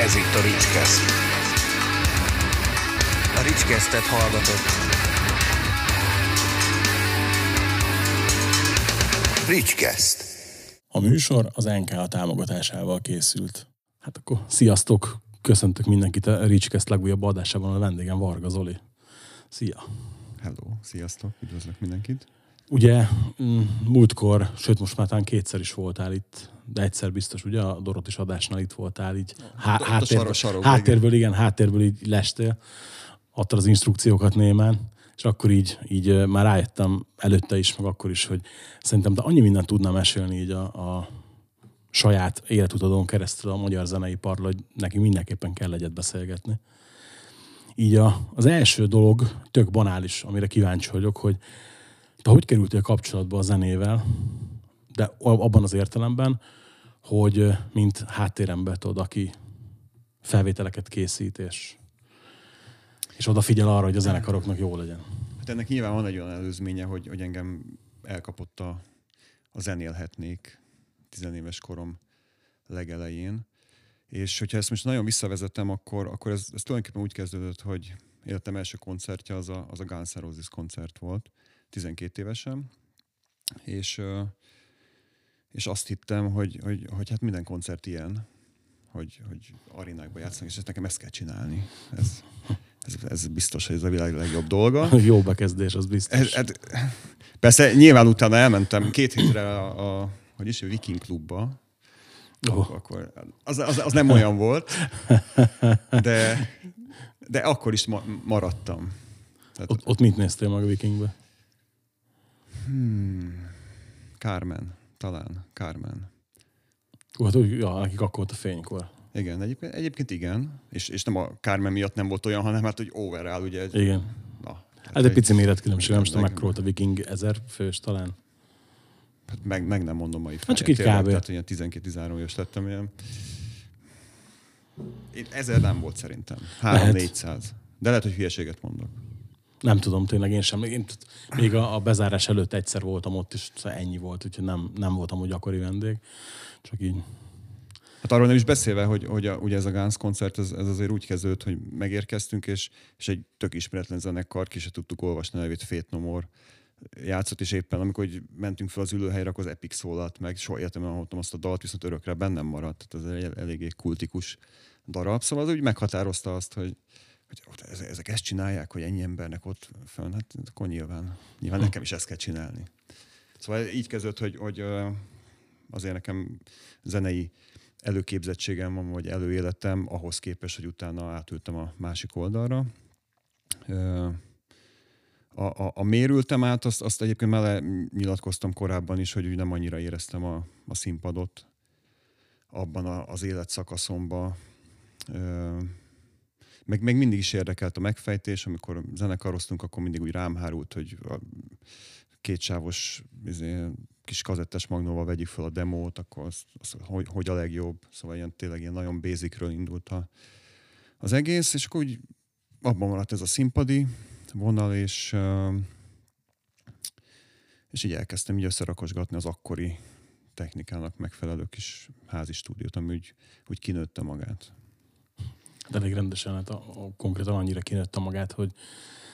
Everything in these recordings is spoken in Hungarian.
Ez itt a Ricskeszt. A Ricskestet hallgatott. Ricskeszt. A műsor az NK támogatásával készült. Hát akkor sziasztok! Köszöntök mindenkit a Ricskeszt legújabb adásában, a vendégem Varga Zoli. Szia! Hello, sziasztok, üdvözlök mindenkit. Ugye mm, múltkor, sőt most már talán kétszer is voltál itt, de egyszer biztos, ugye a Dorot is adásnál itt voltál így. Há- háttérből, sarok, háttérből, igen, háttérből így lestél, adtad az instrukciókat némán, és akkor így, így már rájöttem előtte is, meg akkor is, hogy szerintem de annyi mindent tudnám mesélni így a, a saját életutadon keresztül a magyar zeneiparról, hogy neki mindenképpen kell egyet beszélgetni. Így a, az első dolog, tök banális, amire kíváncsi vagyok, hogy te hogy kerültél kapcsolatba a zenével, de abban az értelemben, hogy mint háttérember tudod, aki felvételeket készít, és, és odafigyel arra, hogy a zenekaroknak jó legyen. Hát ennek nyilván van egy olyan előzménye, hogy, hogy engem elkapott a, a zenélhetnék tizenéves korom legelején. És hogyha ezt most nagyon visszavezetem, akkor, akkor ez, ez tulajdonképpen úgy kezdődött, hogy életem első koncertje az a, az a Guns Roses koncert volt, 12 évesen, és, és azt hittem, hogy, hogy, hogy hát minden koncert ilyen, hogy, hogy arénákba játszanak, és nekem ezt kell csinálni. Ez, ez, ez biztos, hogy ez a világ legjobb dolga. Jó bekezdés, az biztos. Ez, ez, persze nyilván utána elmentem két hétre a, a hogy is, a Viking klubba, Oh. Akkor, az, az, az nem olyan volt, de, de akkor is ma, maradtam. Tehát, ott, ott mit néztél meg a Vikingbe? Hmm, Carmen, talán Carmen. Hát úgy, ja, nekik akkor volt a fénykor. Igen, egyébként, egyébként igen. És, és nem a Carmen miatt nem volt olyan, hanem hát, hogy overall, ugye. Egy, igen. Na, hát, hát egy pici méretkülönbség, nem tudom, mekkora a Viking, ezer fős talán. Hát meg, meg nem mondom mai Hát csak így kb. Tehát ilyen 12-13 éves lettem ilyen. Én ezer nem volt szerintem. 3-400. De lehet, hogy hülyeséget mondok. Nem tudom, tényleg én sem. Én, még a, a bezárás előtt egyszer voltam ott, és szóval ennyi volt, úgyhogy nem, nem voltam úgy gyakori vendég. Csak így. Hát arról nem is beszélve, hogy, hogy a, ugye ez a Guns koncert, ez, ez azért úgy kezdődött, hogy megérkeztünk, és, és egy tök ismeretlen zenekar, ki se tudtuk olvasni a nevét, Fate No játszott, és éppen amikor hogy mentünk fel az ülőhelyre, akkor az Epic szólalt meg, soha életemben hallottam azt a dalt, viszont örökre bennem maradt, tehát ez egy eléggé kultikus darab, szóval az úgy meghatározta azt, hogy, hogy ezek ezt csinálják, hogy ennyi embernek ott fönn, hát akkor nyilván, nyilván nekem is ezt kell csinálni. Szóval így kezdődött, hogy, hogy azért nekem zenei előképzettségem van, vagy előéletem ahhoz képest, hogy utána átültem a másik oldalra a, a, a mérültem át, azt, azt egyébként mele nyilatkoztam korábban is, hogy úgy nem annyira éreztem a, a színpadot abban a, az életszakaszomban. Meg, meg mindig is érdekelt a megfejtés, amikor zenekaroztunk, akkor mindig úgy rám hárult, hogy a kétsávos izé, kis kazettes magnóval vegyük fel a demót, akkor az, az, hogy, hogy a legjobb. Szóval ilyen, tényleg ilyen nagyon basicről indult a, az egész, és akkor úgy abban maradt ez a színpadi, vonal, és, és így elkezdtem így összerakosgatni az akkori technikának megfelelő kis házi stúdiót, ami úgy, úgy kinőtte magát. De elég rendesen, hát a, a, konkrétan annyira kinőtte magát, hogy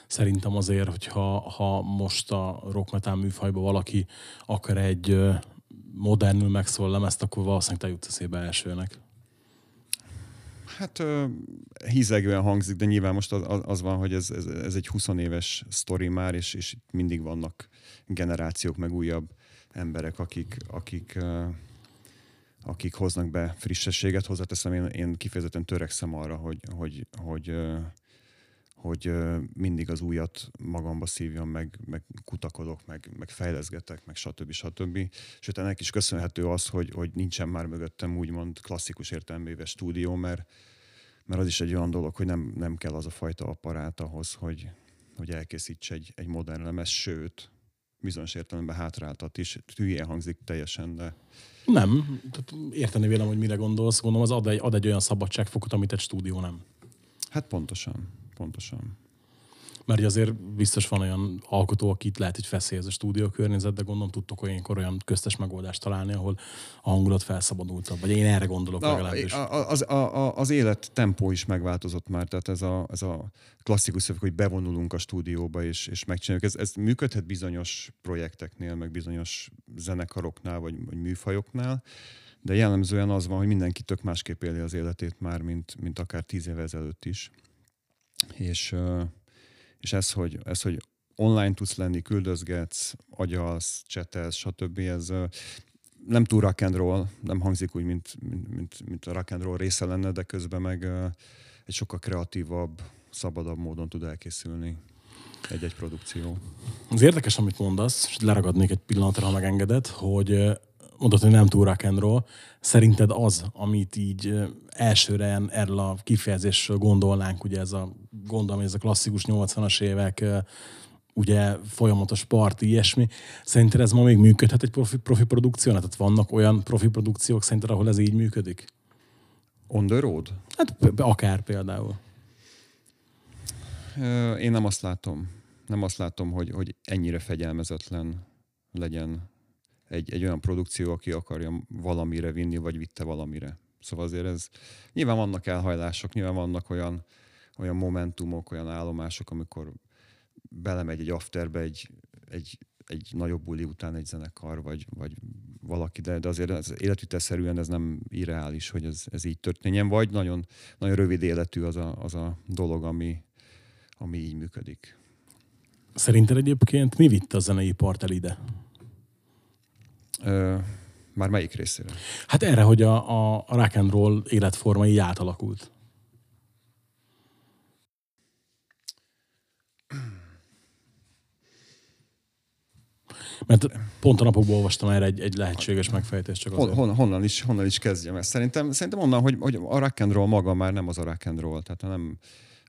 szerintem azért, hogyha ha most a rock metal műfajban valaki akar egy modernül megszól lemezt, akkor valószínűleg te jutsz eszébe elsőnek. Hát hízegően hangzik, de nyilván most az, az van, hogy ez, ez, ez egy 20 éves sztori már, és, és mindig vannak generációk, meg újabb emberek, akik, akik, akik hoznak be frissességet. Hozzáteszem, én, én kifejezetten törekszem arra, hogy, hogy, hogy, hogy mindig az újat magamba szívjam, meg, meg kutakodok, meg, meg fejleszgetek, meg stb. stb. Sőt, ennek is köszönhető az, hogy, hogy nincsen már mögöttem úgymond klasszikus értelméves stúdió, mert, mert az is egy olyan dolog, hogy nem, nem kell az a fajta apparát ahhoz, hogy, hogy elkészíts egy, egy modern lemez, sőt, bizonyos értelemben hátráltat is. Hülyén hangzik teljesen, de... Nem, érteni vélem, hogy mire gondolsz. Gondolom, az ad egy, ad egy olyan szabadságfokot, amit egy stúdió nem. Hát pontosan pontosan. Mert azért biztos van olyan alkotó, akit lehet, hogy feszélyez a stúdió környezet, de gondolom tudtok olyankor olyan köztes megoldást találni, ahol a hangulat felszabadultabb. Vagy én erre gondolok Na, legalábbis. a- az, a, a, az élet tempó is megváltozott már, tehát ez a, ez a klasszikus szöveg, hogy bevonulunk a stúdióba és, és megcsináljuk. Ez, ez működhet bizonyos projekteknél, meg bizonyos zenekaroknál, vagy, vagy műfajoknál, de jellemzően az van, hogy mindenki tök másképp éli az életét már, mint, mint akár tíz évvel ezelőtt is. És, ö, és ez, hogy, ez, hogy online tudsz lenni, küldözgetsz, agyalsz, csetelsz, stb. Ez nem túl rock and roll, nem hangzik úgy, mint, mint, mint, mint a rock and roll része lenne, de közben meg egy sokkal kreatívabb, szabadabb módon tud elkészülni egy-egy produkció. Az érdekes, amit mondasz, és leragadnék egy pillanatra, ha megengeded, hogy mondod, hogy nem túl rock and roll. Szerinted az, amit így elsőre erről a kifejezésről gondolnánk, ugye ez a, gondolom, ez a klasszikus 80-as évek ugye folyamatos parti, ilyesmi. Szerinted ez ma még működhet egy profi, profi produkció? Tehát vannak olyan profi produkciók szerinted, ahol ez így működik? On the road? Hát akár például. Én nem azt látom. Nem azt látom, hogy, hogy ennyire fegyelmezetlen legyen egy, egy olyan produkció, aki akarja valamire vinni, vagy vitte valamire. Szóval azért ez, nyilván vannak elhajlások, nyilván vannak olyan, olyan momentumok, olyan állomások, amikor belemegy egy afterbe egy, egy, egy nagyobb buli után egy zenekar, vagy, vagy valaki, de, de azért az életvitelszerűen ez nem irreális, hogy ez, ez így történjen, vagy nagyon, nagyon rövid életű az a, az a dolog, ami, ami így működik. Szerinted egyébként mi vitte a zeneipart el ide? Már melyik részére? Hát erre, hogy a, a, a rock and roll életforma így átalakult. Mert pont a napokból olvastam erre egy, egy lehetséges megfejtést, csak azért. hon, honnan, is, honnan is kezdjem ezt? Szerintem, szerintem onnan, hogy, hogy a rock and roll maga már nem az a rock and roll, tehát nem,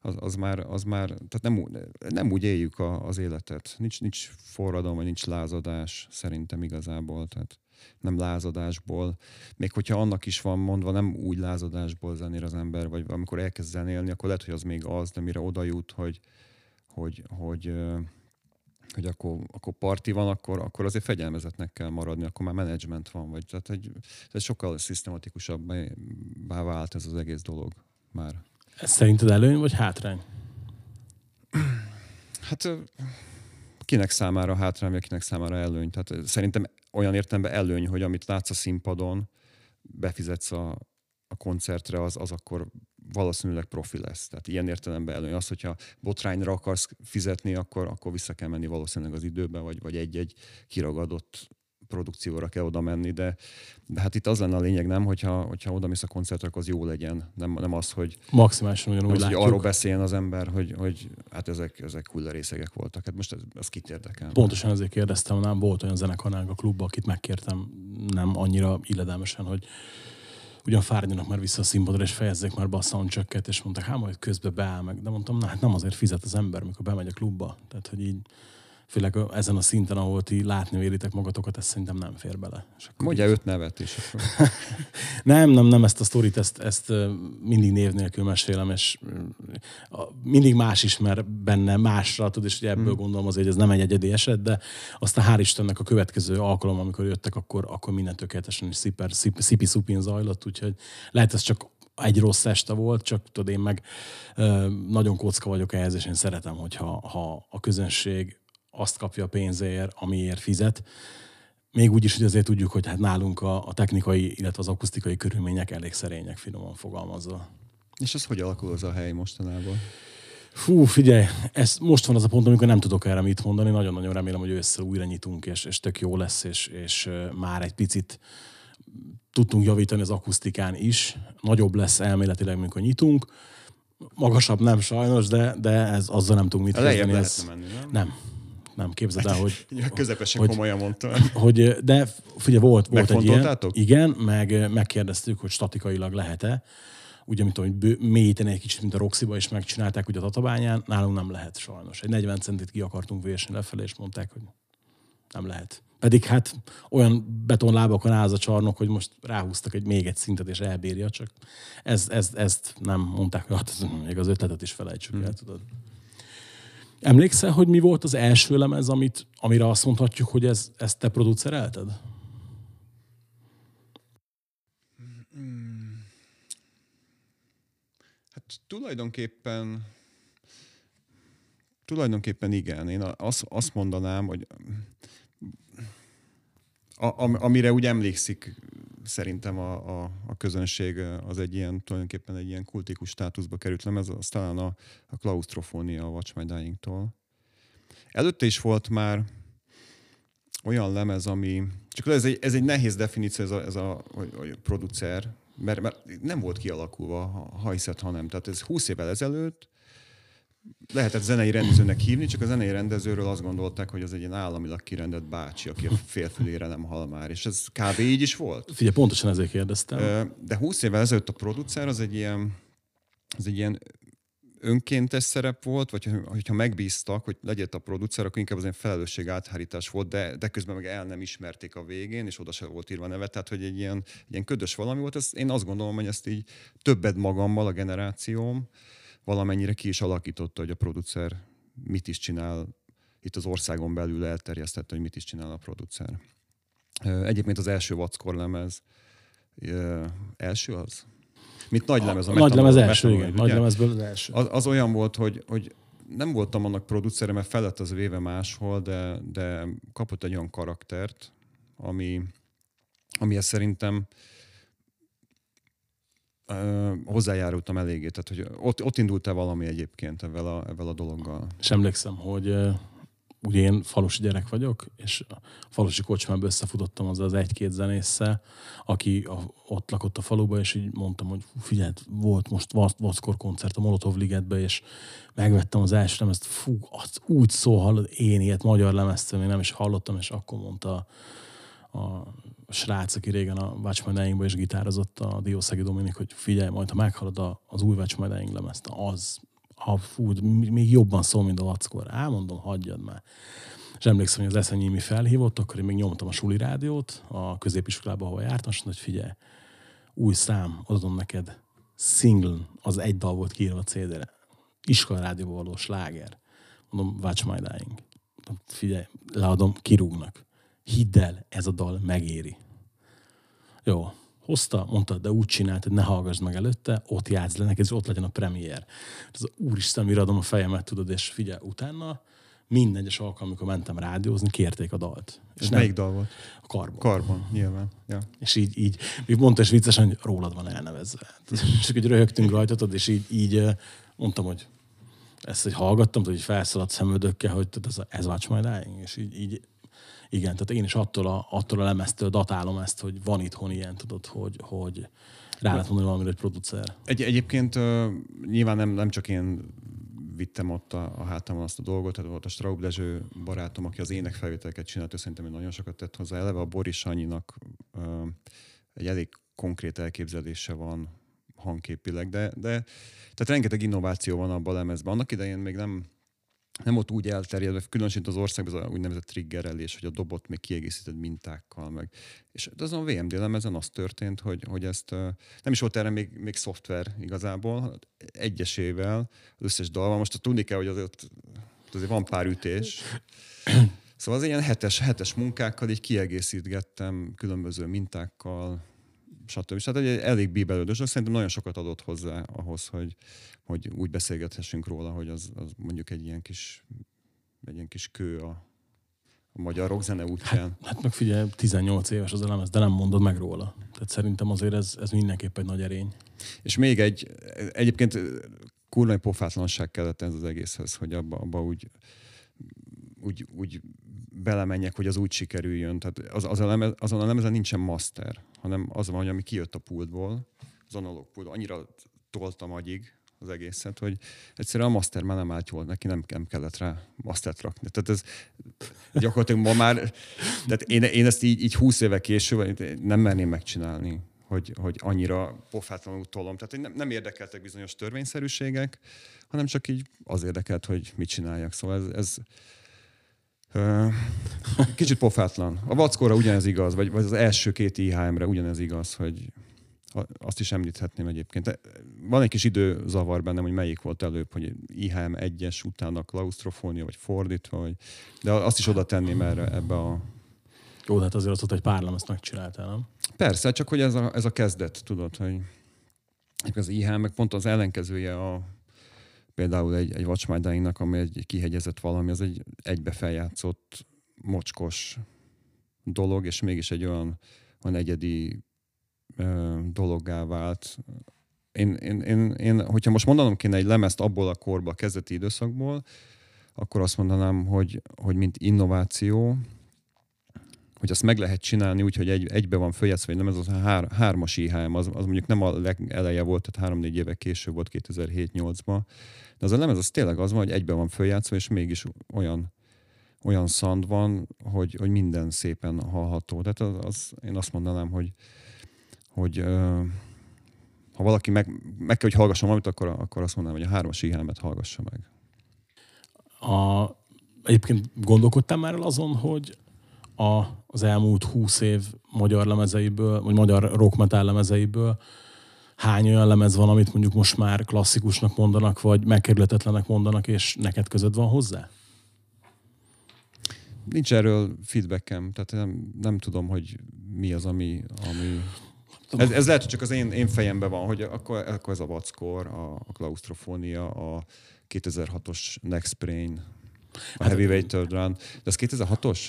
az, az, már, az már, tehát nem, nem úgy éljük a, az életet. Nincs, nincs forradalom, vagy nincs lázadás szerintem igazából, tehát nem lázadásból. Még hogyha annak is van mondva, nem úgy lázadásból zenél az ember, vagy amikor elkezd zenélni, akkor lehet, hogy az még az, de mire oda jut, hogy, hogy, hogy, hogy akkor, akkor parti van, akkor, akkor azért fegyelmezetnek kell maradni, akkor már menedzsment van, vagy tehát egy, ez sokkal szisztematikusabbá vált ez az egész dolog már. Ez szerinted előny vagy hátrány? Hát kinek számára hátrány, vagy kinek számára előny. Tehát szerintem olyan értelemben előny, hogy amit látsz a színpadon, befizetsz a, a koncertre, az, az akkor valószínűleg profi lesz. Tehát ilyen értelemben előny. Az, hogyha botrányra akarsz fizetni, akkor, akkor vissza kell menni valószínűleg az időben, vagy, vagy egy-egy kiragadott produkcióra kell oda menni, de, de hát itt az lenne a lényeg, nem, hogyha, hogyha oda mész a koncertre, akkor az jó legyen. Nem, nem az, hogy Maximálisan ugyanúgy az, hogy arról beszéljen az ember, hogy, hogy hát ezek, ezek hullarészegek voltak. Hát most ez, ez kit érdekel? Pontosan ezért kérdeztem, nem volt olyan zenekarnál a klubban, akit megkértem nem annyira illedelmesen, hogy ugyan fáradjanak már vissza a színpadra, és fejezzék már be a soundchecket, és mondták, hát majd közben beáll meg. De mondtam, na hát nem azért fizet az ember, mikor bemegy a klubba. Tehát, hogy így főleg ezen a szinten, ahol ti látni véritek magatokat, ez szerintem nem fér bele. És akkor Mondja így- öt nevet is. Akkor. Nem, nem, nem ezt a sztorit, ezt, ezt mindig név nélkül mesélem, és mindig más ismer benne másra, tudod, és ugye ebből gondolom azért, hogy ez nem egy egyedi eset, de aztán hál' Istennek a következő alkalom, amikor jöttek, akkor, akkor minden tökéletesen és sziper, szip, szipi-szupin zajlott, úgyhogy lehet ez csak egy rossz este volt, csak tudod, én meg ö, nagyon kocka vagyok ehhez, és én szeretem, hogyha ha a közönség azt kapja a pénzért, amiért fizet, még úgy is, hogy azért tudjuk, hogy hát nálunk a, a technikai, illetve az akusztikai körülmények elég szerények, finoman fogalmazva. És az hogy alakul az a hely mostanában? Fú, figyelj, ez most van az a pont, amikor nem tudok erre mit mondani. Nagyon-nagyon remélem, hogy ősszel újra nyitunk, és, és tök jó lesz, és, és már egy picit tudtunk javítani az akusztikán is. Nagyobb lesz elméletileg, amikor nyitunk. Magasabb nem sajnos, de, de ez, azzal nem tudunk mit kezdeni. lehetne menni, nem? Nem. Nem, képzeld el, hogy, Közepesen hogy- komolyan mondtam. hogy, de figyelj, volt, volt egy ilyen. Igen, meg megkérdeztük, hogy statikailag lehet-e. Ugye, mint hogy bő- mélyíteni egy kicsit, mint a Roxiba is megcsinálták, ugye a Tatabányán, nálunk nem lehet sajnos. Egy 40 centit ki akartunk vésni lefelé, és mondták, hogy nem lehet. Pedig hát olyan betonlábakon áll az a csarnok, hogy most ráhúztak egy még egy szintet, és elbírja, csak ez, ez, ezt nem mondták, hogy hát még az ötletet is felejtsük el, tudod. Emlékszel, hogy mi volt az első lemez, amit, amire azt mondhatjuk, hogy ez, ezt te producerelted? Hát tulajdonképpen tulajdonképpen igen. Én azt, azt mondanám, hogy a, amire úgy emlékszik szerintem a, a, a közönség, az egy ilyen, tulajdonképpen egy ilyen kultikus státuszba került lemez, az talán a, a klaustrofónia a Watch My Dying-tól. Előtte is volt már olyan lemez, ami, csak ez egy, ez egy nehéz definíció, ez a, ez a, a, a producer, mert, mert nem volt kialakulva, ha hiszed, ha nem. Tehát ez 20 évvel ezelőtt lehetett zenei rendezőnek hívni, csak a zenei rendezőről azt gondolták, hogy az egy ilyen államilag kirendelt bácsi, aki a félfülére nem hal már. És ez kb. így is volt. Figyelj, pontosan ezért kérdeztem. De 20 évvel ezelőtt a producer az egy ilyen, az egy ilyen önkéntes szerep volt, vagy hogyha megbíztak, hogy legyél a producer, akkor inkább az egy felelősség áthárítás volt, de, de közben meg el nem ismerték a végén, és oda se volt írva neve, tehát hogy egy ilyen, egy ilyen ködös valami volt. Ez, én azt gondolom, hogy ezt így többet magammal a generációm valamennyire ki is alakította, hogy a producer mit is csinál, itt az országon belül elterjesztette, hogy mit is csinál a producer. Egyébként az első vackor lemez, első az? Mint nagy lemez. A, a nagy lemez első, igen. Nagy lemezből az első. Az, az olyan volt, hogy, hogy nem voltam annak producere, mert felett az véve máshol, de, de kapott egy olyan karaktert, ami, ami szerintem uh, hozzájárultam eléggé. Tehát, hogy ott, ott indult-e valami egyébként ezzel a, ezzel a dologgal? És emlékszem, hogy ugye én falusi gyerek vagyok, és a falusi kocsmában összefutottam az az egy-két zenésszel, aki a, ott lakott a faluba, és így mondtam, hogy figyelj, volt most Vackor koncert a Molotov Ligetbe, és megvettem az első lemezt, fú, az úgy szól, hallod, én ilyet magyar lemezt, még nem is hallottam, és akkor mondta a, a srác, aki régen a Watch My Dying is gitározott, a Diószegi Dominik, hogy figyelj, majd ha meghallod az új Watch My Dying lemezt, az ha fú, még jobban szól, mint a vackor. Elmondom, hagyjad már. És emlékszem, hogy az Eszenyémi felhívott, akkor én még nyomtam a suli rádiót a középiskolába, ahol jártam, és mondta, hogy figyelj, új szám, adom neked, single, az egy dal volt kiírva a CD-re. Iskola rádióban való sláger. Mondom, Watch My Dying. Figyelj, leadom, kirúgnak. Hidd el, ez a dal megéri. Jó, hozta, mondta, de úgy csinált, hogy ne hallgass meg előtte, ott játsz le neked, és ott legyen a premier. Ez az úristen, mire adom a fejemet, tudod, és figyelj, utána minden egyes alkalom, amikor mentem rádiózni, kérték a dalt. És, és melyik dal volt? A Karbon. Karbon, nyilván. Ja. És így, így még mondta is viccesen, hogy rólad van elnevezve. és akkor röhögtünk rajta, és így, így mondtam, hogy ezt hogy hallgattam, hogy felszaladt szemödökkel, hogy ez, ez Dying, és így, így igen, tehát én is attól a, attól a lemeztől datálom ezt, hogy van itthon ilyen, tudod, hogy, hogy rá lehet mondani valamire egy producer. Egy, egyébként uh, nyilván nem, nem csak én vittem ott a, a hátamon azt a dolgot, tehát volt a Straub Dezső barátom, aki az énekfelvételeket csinált, ő szerintem nagyon sokat tett hozzá. Eleve a Boris Sanyinak uh, egy elég konkrét elképzelése van hangképileg, de, de tehát rengeteg innováció van abban a lemezben. Annak idején még nem nem ott úgy elterjedve, különösen az országban az a úgynevezett triggerelés, hogy a dobot még kiegészített mintákkal. Meg. És azon a VMD lemezen az történt, hogy, hogy ezt nem is volt erre még, még szoftver igazából, egyesével, az összes dalban. Most tudni kell, hogy azért, azért van pár ütés. Szóval az ilyen hetes, hetes munkákkal így kiegészítgettem különböző mintákkal, stb. Hát egy elég bíbelődös, szerintem nagyon sokat adott hozzá ahhoz, hogy, hogy úgy beszélgethessünk róla, hogy az, az mondjuk egy ilyen kis, egy ilyen kis kő a, a magyar rockzene útján. Hát, hát meg figyelj, 18 éves az elemez, de nem mondod meg róla. Tehát szerintem azért ez, ez mindenképp egy nagy erény. És még egy, egyébként kurva pofátlanság kellett ez az egészhez, hogy abba, abba úgy, úgy, úgy belemenjek, hogy az úgy sikerüljön. Tehát az, az a lemez, azon a lemezen nincsen master, hanem az van, hogy ami kijött a pultból, az analóg pultból, annyira toltam agyig az egészet, hogy egyszerűen a master már nem állt jól, neki nem, nem kellett rá mastert rakni. Tehát ez gyakorlatilag ma már, tehát én, én ezt így, így 20 éve később nem merném megcsinálni, hogy, hogy annyira pofátlanul tolom. Tehát nem, nem érdekeltek bizonyos törvényszerűségek, hanem csak így az érdekelt, hogy mit csináljak. Szóval ez, ez Kicsit pofátlan. A vackóra ugyanez igaz, vagy, vagy az első két IHM-re ugyanez igaz, hogy azt is említhetném egyébként. Van egy kis időzavar bennem, hogy melyik volt előbb, hogy IHM 1-es, utána klaustrofónia, vagy fordítva, vagy... de azt is oda tenném erre, ebbe a... Jó, hát azért azt hogy pár lemezt megcsináltál, nem? Persze, csak hogy ez a, ez a kezdet, tudod, hogy az IHM meg pont az ellenkezője a például egy, egy Dying-nak, ami egy kihegyezett valami, az egy egybe feljátszott, mocskos dolog, és mégis egy olyan, olyan egyedi ö, dologgá vált. Én, én, én, én, hogyha most mondanom kéne egy lemezt abból a korba, a kezdeti időszakból, akkor azt mondanám, hogy, hogy mint innováció, hogy azt meg lehet csinálni úgy, hogy egy, egybe van följátszva, vagy nem, ez az a hár, hármas IHM, az, az mondjuk nem a legeleje volt, tehát három-négy éve később volt 2007-8-ban, de az a lemez az tényleg az van, hogy egybe van följátszva, és mégis olyan, olyan szand van, hogy, hogy minden szépen hallható. Tehát az, az, én azt mondanám, hogy, hogy ha valaki meg, meg kell, hogy hallgasson valamit, akkor, akkor azt mondanám, hogy a hármas IHM-et hallgassa meg. A, egyébként gondolkodtam már el azon, hogy a, az elmúlt húsz év magyar lemezeiből, vagy magyar rock metal lemezeiből hány olyan lemez van, amit mondjuk most már klasszikusnak mondanak, vagy megkerülhetetlenek mondanak, és neked között van hozzá? Nincs erről feedbackem, tehát nem, nem tudom, hogy mi az, ami... ami... Ez, ez lehet, hogy csak az én, én fejemben van, hogy akkor, akkor ez a vackor, a, a klaustrofónia, a 2006-os Next Brain, a hát, Heavyweight Third Run. De ez 2006-os?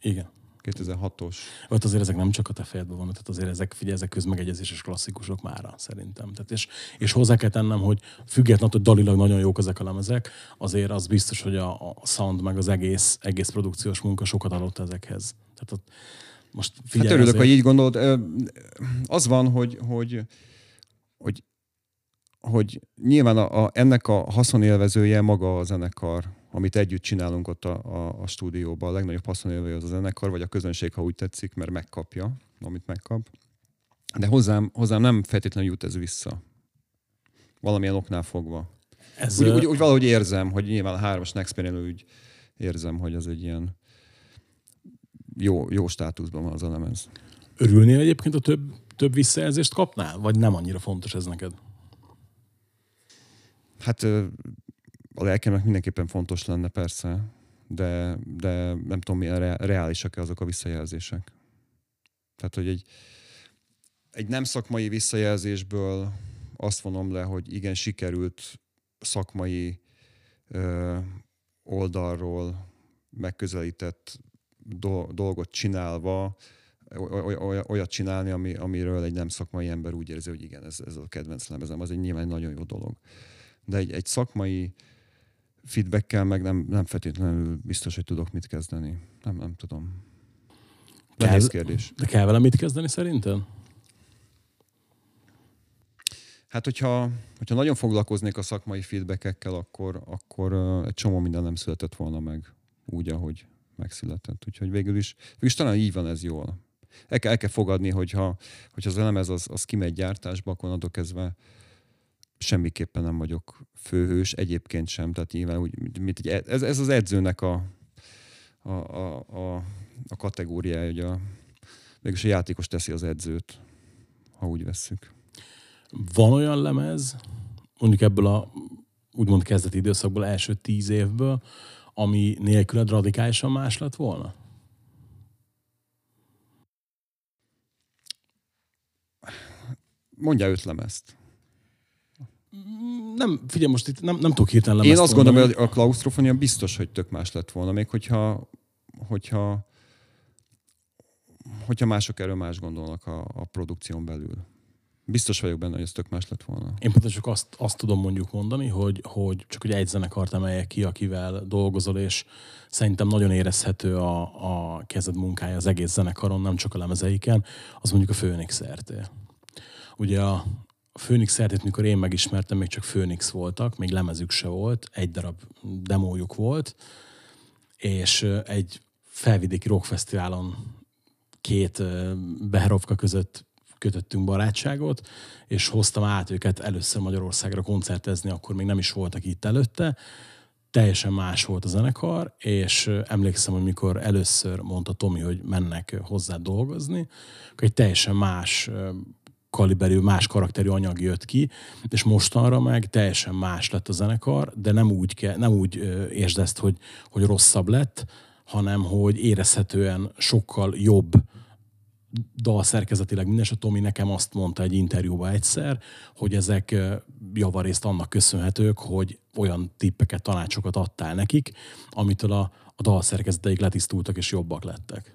Igen. 2006-os. Ott azért ezek nem csak a te fejedben vannak, tehát azért ezek, figyelj, ezek közmegegyezéses klasszikusok mára, szerintem. Tehát és, és hozzá kell tennem, hogy függetlenül, hogy dalilag nagyon jók ezek a lemezek, azért az biztos, hogy a, a sound meg az egész, egész produkciós munka sokat adott ezekhez. Tehát ott most figyelj, hát örülök, azért... hogy így gondolod. Az van, hogy, hogy, hogy, hogy nyilván a, a, ennek a haszonélvezője maga a zenekar amit együtt csinálunk ott a, a, a stúdióban. A legnagyobb haszonélve az a zenekar, vagy a közönség, ha úgy tetszik, mert megkapja, amit megkap. De hozzám, hozzám nem feltétlenül jut ez vissza. Valamilyen oknál fogva. Ez úgy, úgy, úgy, valahogy érzem, hogy nyilván a hármas Next úgy érzem, hogy az egy ilyen jó, jó státuszban van az a lemez. Örülnél egyébként, a több, több visszajelzést kapnál? Vagy nem annyira fontos ez neked? Hát a lelkemnek mindenképpen fontos lenne persze, de, de nem tudom, milyen reálisak-e azok a visszajelzések. Tehát, hogy egy, egy nem szakmai visszajelzésből azt vonom le, hogy igen, sikerült szakmai ö, oldalról megközelített dolgot csinálva, olyat csinálni, ami, amiről egy nem szakmai ember úgy érzi, hogy igen, ez, ez a kedvenc lemezem, az egy nyilván nagyon jó dolog. De egy, egy szakmai feedbackkel meg nem, nem feltétlenül biztos, hogy tudok mit kezdeni. Nem, nem tudom. Nehéz kérdés. De kell vele mit kezdeni szerinted? Hát, hogyha, hogyha nagyon foglalkoznék a szakmai feedbackekkel, akkor, akkor egy csomó minden nem született volna meg úgy, ahogy megszületett. Úgyhogy végül is, végül is talán így van ez jól. El kell, el kell fogadni, hogyha, hogyha az elemez az, az kimegy gyártásba, akkor adok kezdve semmiképpen nem vagyok főhős, egyébként sem, tehát nyilván úgy, mint egy, ez, ez az edzőnek a, a, a, a, a kategóriája, hogy a, mégis a játékos teszi az edzőt, ha úgy vesszük. Van olyan lemez, mondjuk ebből a úgymond kezdeti időszakból, első tíz évből, ami nélküled radikálisan más lett volna? Mondja öt lemezt nem, figyelj, most itt nem, nem tudok hirtelen Én azt gondolom, hogy a klaustrofonia biztos, hogy tök más lett volna, még hogyha, hogyha, hogyha mások erről más gondolnak a, a produkción belül. Biztos vagyok benne, hogy ez tök más lett volna. Én pont csak azt, azt tudom mondjuk mondani, hogy, hogy csak hogy egy zenekart emeljek ki, akivel dolgozol, és szerintem nagyon érezhető a, a kezed munkája az egész zenekaron, nem csak a lemezeiken, az mondjuk a Phoenix RT. Ugye a, Phoenix szertét, mikor én megismertem, még csak Phoenix voltak, még lemezük se volt, egy darab demójuk volt, és egy felvidéki rockfesztiválon két Beherovka között kötöttünk barátságot, és hoztam át őket először Magyarországra koncertezni, akkor még nem is voltak itt előtte. Teljesen más volt a zenekar, és emlékszem, hogy mikor először mondta Tomi, hogy mennek hozzá dolgozni, akkor egy teljesen más kaliberű, más karakterű anyag jött ki, és mostanra meg teljesen más lett a zenekar, de nem úgy, ke, nem úgy értsd ezt, hogy, hogy rosszabb lett, hanem hogy érezhetően sokkal jobb dal szerkezetileg minden, a Tomi nekem azt mondta egy interjúban egyszer, hogy ezek javarészt annak köszönhetők, hogy olyan tippeket, tanácsokat adtál nekik, amitől a, a dal szerkezeteik letisztultak és jobbak lettek.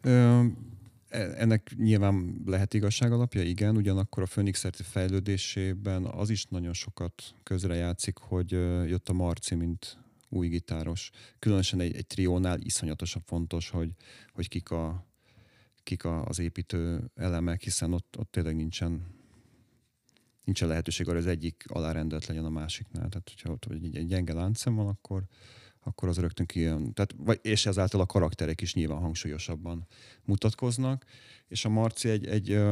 Ö, e, ennek nyilván lehet igazság alapja, igen, ugyanakkor a Phoenix fejlődésében az is nagyon sokat közrejátszik, hogy jött a Marci, mint új gitáros. Különösen egy, egy triónál iszonyatosan fontos, hogy, hogy kik, a, kik az építő elemek, hiszen ott, ott tényleg nincsen nincsen lehetőség arra, hogy az egyik alárendelt legyen a másiknál. Tehát, hogyha ott egy, egy gyenge láncszem van, akkor, akkor az rögtön kijön. Tehát, vagy, és ezáltal a karakterek is nyilván hangsúlyosabban mutatkoznak. És a Marci egy, egy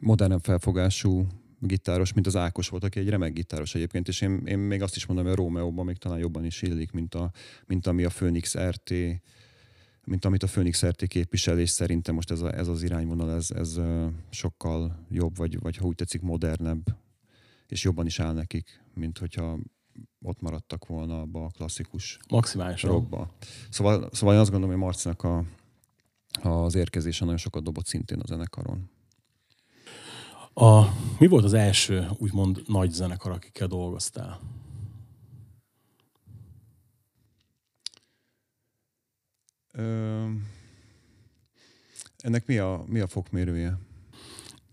modern felfogású gitáros, mint az Ákos volt, aki egy remek gitáros egyébként, és én, én még azt is mondom, hogy a Rómeóban még talán jobban is illik, mint, a, mint ami a Phoenix RT, mint amit a Phoenix RT képvisel, és szerintem most ez, a, ez az irányvonal, ez, ez sokkal jobb, vagy, vagy ha úgy tetszik, modernebb, és jobban is áll nekik, mint hogyha ott maradtak volna abba a klasszikus Maximálisan. rockba. Szóval, szóval én azt gondolom, hogy Marcinak a, az érkezése nagyon sokat dobott szintén a zenekaron. A, mi volt az első, úgymond nagy zenekar, akikkel dolgoztál? Ö, ennek mi a, mi a fokmérője?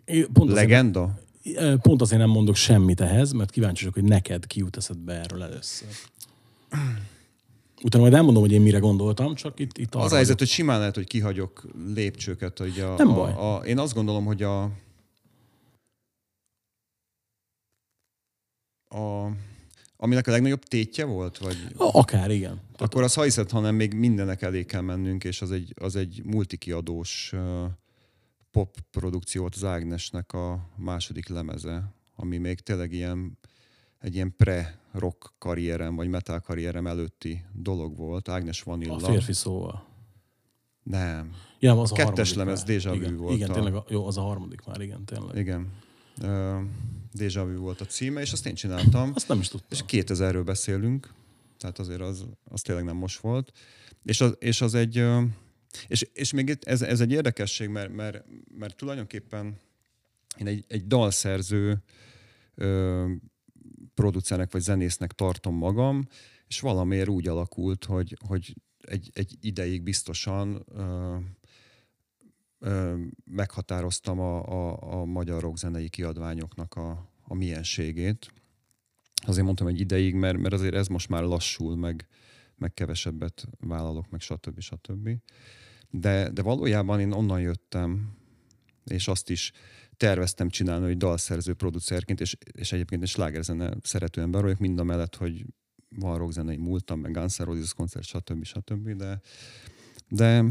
É, pont Legenda? Azért, pont azért nem mondok semmit ehhez, mert kíváncsi vagyok, hogy neked ki jut eszedbe erről először. Utána majd elmondom, hogy én mire gondoltam, csak itt, itt Az a helyzet, hogy simán lehet, hogy kihagyok lépcsőket. Hogy a, nem baj. A, a, én azt gondolom, hogy a, a aminek a legnagyobb tétje volt? Vagy... Akár, igen. Akkor az ha hiszed, hanem még mindenek elé kell mennünk, és az egy, az egy multikiadós uh, pop produkció volt az Ágnesnek a második lemeze, ami még tényleg ilyen, egy ilyen pre-rock karrierem, vagy metal karrierem előtti dolog volt. Ágnes Vanilla. A férfi szóval. Nem. Ja, az a Kettes lemez Déjà Vu volt. Igen, a... tényleg, jó, az a harmadik már, igen, tényleg. Igen. Uh, Déjà Vu volt a címe, és azt én csináltam. Azt nem is tudtam. És 2000-ről beszélünk, tehát azért az, az tényleg nem most volt. És az, és az egy... És, és még ez, ez egy érdekesség, mert, mert, mert tulajdonképpen én egy, egy dalszerző ö, producernek vagy zenésznek tartom magam, és valamiért úgy alakult, hogy, hogy egy, egy ideig biztosan ö, meghatároztam a, a, a magyar rockzenei kiadványoknak a, a mienségét. Azért mondtam egy ideig, mert, mert azért ez most már lassul, meg, meg kevesebbet vállalok, meg stb. stb. De, de valójában én onnan jöttem, és azt is terveztem csinálni, hogy dalszerző producerként, és, és egyébként egy slágerzene szerető ember vagyok, mind a mellett, hogy van rockzenei múltam, meg Guns N' Roses koncert, stb. stb. De, de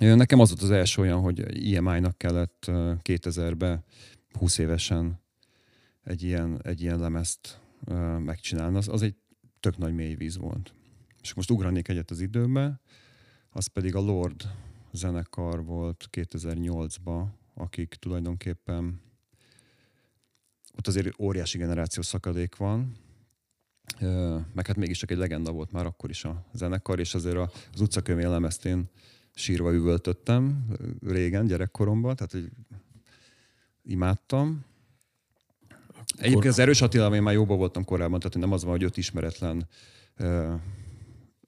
nekem az volt az első olyan, hogy IMI-nak kellett 2000-ben 20 évesen egy ilyen, egy ilyen lemezt megcsinálni. Az, az egy tök nagy mély víz volt. És most ugranék egyet az időbe, az pedig a Lord zenekar volt 2008-ban, akik tulajdonképpen ott azért óriási generációs szakadék van, meg hát mégis csak egy legenda volt már akkor is a zenekar, és azért az utcakönyv lemezt én sírva üvöltöttem régen, gyerekkoromban, tehát hogy imádtam. Egyébként az Erős Attila, én már jóban voltam korábban, tehát nem az van, hogy öt ismeretlen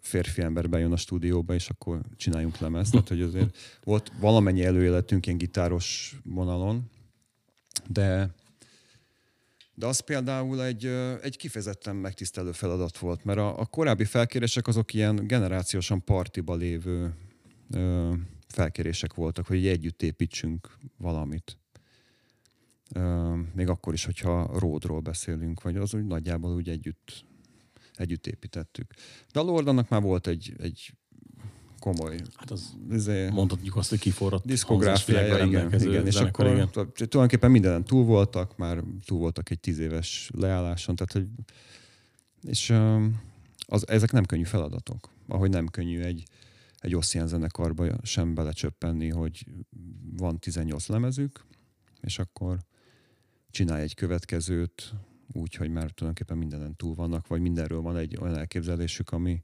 férfi ember bejön a stúdióba, és akkor csináljunk lemezt. Tehát, hogy azért volt valamennyi előéletünk ilyen gitáros vonalon, de de az például egy, egy kifejezetten megtisztelő feladat volt, mert a, a korábbi felkérések azok ilyen generációsan partiba lévő ö, felkérések voltak, hogy együtt építsünk valamit. Ö, még akkor is, hogyha ródról beszélünk, vagy az úgy nagyjából úgy együtt, együtt építettük. De a Lordannak már volt egy, egy komoly. Hát az izé, mondhatjuk azt, hogy kiforrott diszkográfiája, igen, igen. És akkor igen. tulajdonképpen mindenen túl voltak, már túl voltak egy tíz éves leálláson, tehát hogy és az, ezek nem könnyű feladatok. Ahogy nem könnyű egy, egy Ossian zenekarba sem belecsöppenni, hogy van 18 lemezük, és akkor csinálj egy következőt, úgy, hogy már tulajdonképpen mindenen túl vannak, vagy mindenről van egy olyan elképzelésük, ami,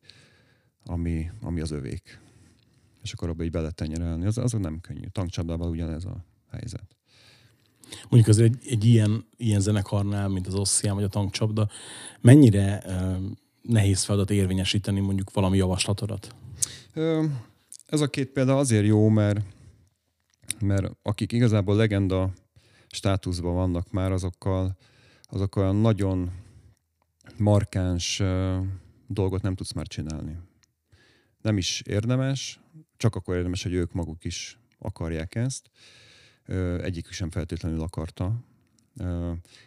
ami, ami az övék. És akkor abba így beletenyerelni. Az, az nem könnyű. Tankcsapdával ugyanez a helyzet. Mondjuk az egy, egy ilyen, ilyen zenekarnál, mint az Ossian vagy a tankcsapda, mennyire uh, nehéz feladat érvényesíteni mondjuk valami javaslatodat? Ez a két példa azért jó, mert, mert akik igazából legenda státuszban vannak már, azokkal, azok olyan nagyon markáns dolgot nem tudsz már csinálni. Nem is érdemes, csak akkor érdemes, hogy ők maguk is akarják ezt. Egyikük sem feltétlenül akarta.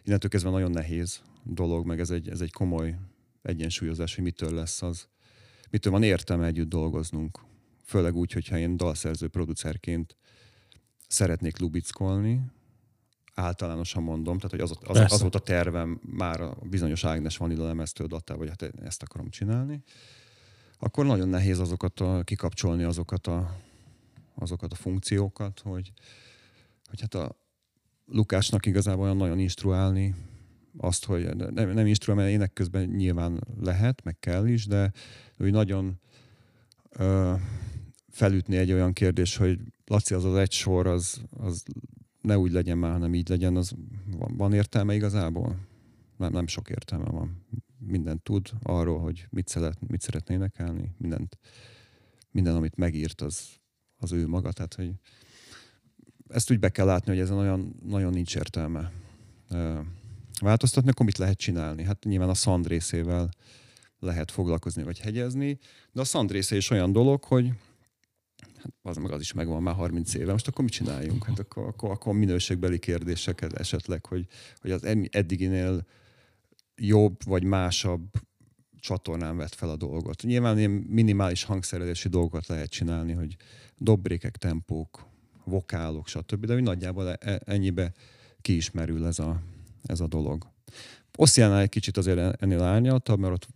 Innentől kezdve nagyon nehéz dolog, meg ez egy, ez egy komoly egyensúlyozás, hogy mitől lesz az, mitől van értelme együtt dolgoznunk. Főleg úgy, hogyha én dalszerző producerként szeretnék lubickolni, általánosan mondom, tehát hogy az, az, az volt a tervem már a bizonyos Ágnes Vanilla lemeztől dattál, hogy hát ezt akarom csinálni, akkor nagyon nehéz azokat a, kikapcsolni azokat a, azokat a funkciókat, hogy, hogy hát a Lukásnak igazából olyan nagyon instruálni azt, hogy nem, nem instruálni, mert ének közben nyilván lehet, meg kell is, de úgy nagyon ö, felütni egy olyan kérdés, hogy Laci, az az egy sor, az, az ne úgy legyen már, hanem így legyen, az van, van értelme igazából? Nem, nem sok értelme van. Mindent tud arról, hogy mit, szeret, mit szeretne énekelni, mindent, minden, amit megírt, az, az ő maga. Tehát, hogy ezt úgy be kell látni, hogy ezen olyan, nagyon nincs értelme változtatni, akkor mit lehet csinálni? Hát nyilván a szand részével lehet foglalkozni vagy hegyezni, de a szand része is olyan dolog, hogy hát az meg az is megvan már 30 éve, most akkor mit csináljunk? Hát akkor, akkor, akkor minőségbeli kérdéseket esetleg, hogy, hogy az eddiginél jobb vagy másabb csatornán vett fel a dolgot. Nyilván ilyen minimális hangszerelési dolgokat lehet csinálni, hogy dobrékek, tempók, vokálok, stb. De hogy nagyjából e, e, ennyibe kiismerül ez a, ez a dolog. Oszjánál egy kicsit azért ennél árnyaltabb, mert ott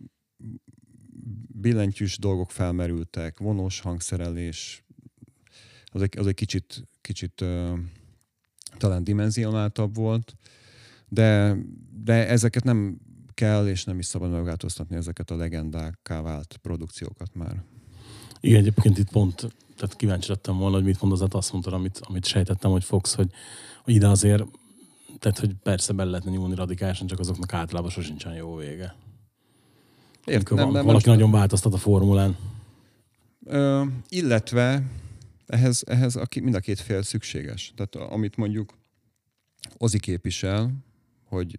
billentyűs dolgok felmerültek, vonós hangszerelés, az egy, az egy kicsit, kicsit talán dimenzionáltabb volt, de, de ezeket nem kell és nem is szabad megváltoztatni ezeket a legendákká vált produkciókat már. Igen, egyébként itt pont, tehát kíváncsi lettem volna, hogy mit mondasz, azt mondtad, amit, amit sejtettem, hogy fogsz, hogy, hogy ide azért, tehát hogy persze be lehetne nyúlni radikálisan, csak azoknak általában sosincsen jó vége. Értem, nem, nem, valaki nem, nagyon változtat a formulán. Ö, illetve ehhez, ehhez a, mind a két fél szükséges. Tehát amit mondjuk Ozi képvisel, hogy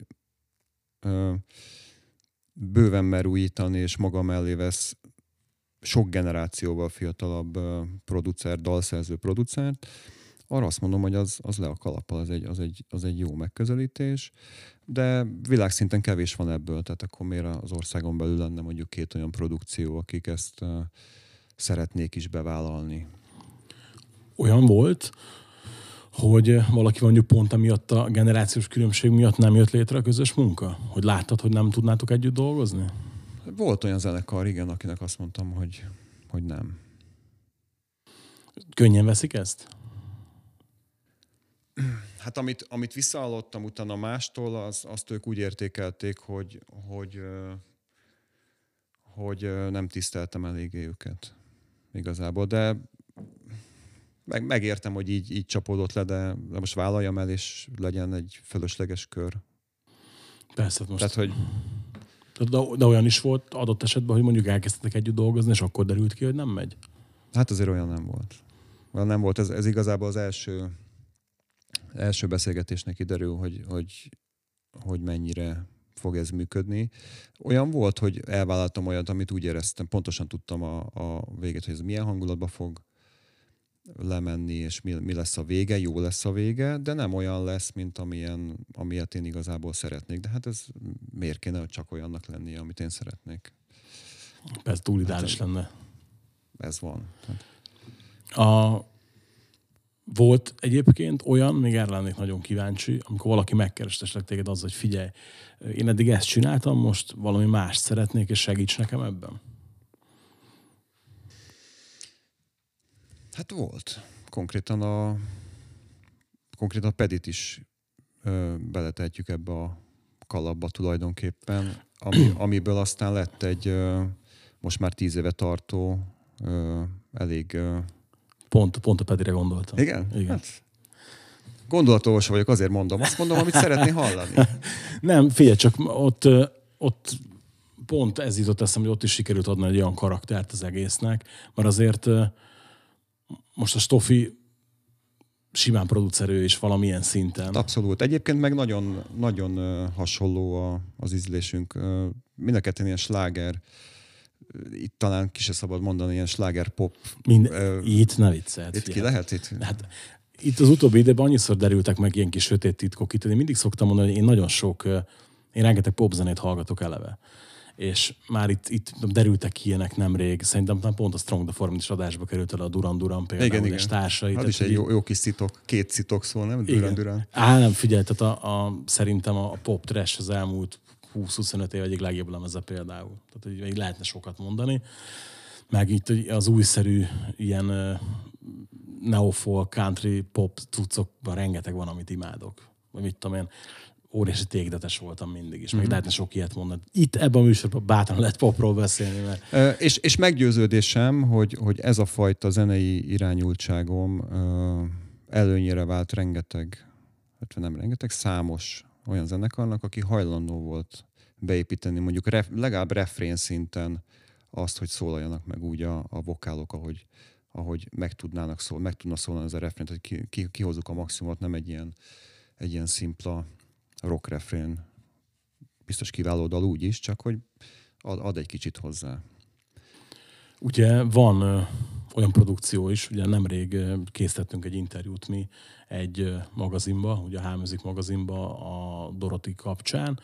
ö, bőven mer újítani, és maga mellé vesz sok generációval fiatalabb producer, dalszerző producert, arra azt mondom, hogy az, az le a kalappal, az egy, az, egy, az egy jó megközelítés, de világszinten kevés van ebből, tehát akkor miért az országon belül lenne mondjuk két olyan produkció, akik ezt uh, szeretnék is bevállalni. Olyan volt, hogy valaki mondjuk pont emiatt a generációs különbség miatt nem jött létre a közös munka? Hogy láttad, hogy nem tudnátok együtt dolgozni? Volt olyan zenekar, igen, akinek azt mondtam, hogy, hogy nem. Könnyen veszik ezt? Hát amit, amit visszahallottam utána mástól, az, azt ők úgy értékelték, hogy, hogy, hogy nem tiszteltem eléggé őket igazából, de meg, megértem, hogy így, így csapódott le, de, de most vállaljam el, és legyen egy fölösleges kör. Persze, hát most... Tehát, hogy... De, de olyan is volt adott esetben, hogy mondjuk elkezdtek együtt dolgozni, és akkor derült ki, hogy nem megy? Hát azért olyan nem volt. Olyan nem volt. Ez, ez igazából az első első beszélgetésnek kiderül, hogy, hogy, hogy mennyire fog ez működni. Olyan volt, hogy elvállaltam olyat, amit úgy éreztem, pontosan tudtam a, a véget, hogy ez milyen hangulatba fog lemenni, és mi, mi lesz a vége, jó lesz a vége, de nem olyan lesz, mint amilyen, amilyet én igazából szeretnék. De hát ez miért kéne csak olyannak lennie, amit én szeretnék? Ez túl ideális hát, lenne. Ez van. A, volt egyébként olyan, még erre lennék nagyon kíváncsi, amikor valaki megkeres esetleg téged az, hogy figyelj, én eddig ezt csináltam, most valami mást szeretnék, és segíts nekem ebben? Hát volt. Konkrétan a konkrétan a pedit is ö, beletetjük ebbe a kalapba tulajdonképpen, ami, amiből aztán lett egy ö, most már tíz éve tartó ö, elég... Ö, Pont, pont a Pedire gondoltam. igen? Igen. Hát, gondolatolvas vagyok, azért mondom. Azt mondom, amit szeretné hallani. Nem, figyelj, csak ott, ott pont ez jutott eszembe, hogy ott is sikerült adni egy olyan karaktert az egésznek, mert azért most a Stoffi simán producerő is valamilyen szinten. Abszolút. Egyébként meg nagyon, nagyon hasonló a, az ízlésünk. Mind a ketten ilyen sláger, itt talán ki se szabad mondani, ilyen sláger pop. Mind, Ö, itt ne viccelt. Itt ki lehet itt? Hát itt az utóbbi időben annyiszor derültek meg ilyen kis sötét titkok. Itt én mindig szoktam mondani, hogy én nagyon sok, én rengeteg popzenét hallgatok eleve. És már itt, itt derültek ilyenek nemrég. Szerintem már pont a Strong the Form is adásba került el a Duran Duran például, Igen, és igen. társai. Az Tehát, is egy jó, jó kis citok, két citok szól, nem? Duran Duran. Á, nem, figyelj, tehát a, a, szerintem a pop trash az elmúlt 20-25 év egyik legjobb lemeze például. Tehát hogy még lehetne sokat mondani. Meg itt az újszerű ilyen neofolk, country, pop cuccokban rengeteg van, amit imádok. Vagy mit tudom én, óriási tégdetes voltam mindig is. Meg Mhm. lehetne sok ilyet mondani. Itt ebben a műsorban bátran lehet popról beszélni, mert Ö, És, és meggyőződésem, hogy, hogy ez a fajta zenei irányultságom ö, előnyére vált rengeteg, hát nem rengeteg, számos olyan zenekarnak, aki hajlandó volt beépíteni mondjuk ref, legalább refrén szinten azt, hogy szólaljanak meg úgy a, a vokálok, ahogy, ahogy meg tudnának szól, meg tudna szólni ez a refrén, hogy ki, ki, kihozzuk a maximumot, nem egy ilyen, egy ilyen szimpla rock refrén. Biztos kiváló dal úgy is, csak hogy ad, ad egy kicsit hozzá. Ugye van olyan produkció is, ugye nemrég készítettünk egy interjút mi egy magazinba, ugye a H-Music magazinba a Doroti kapcsán,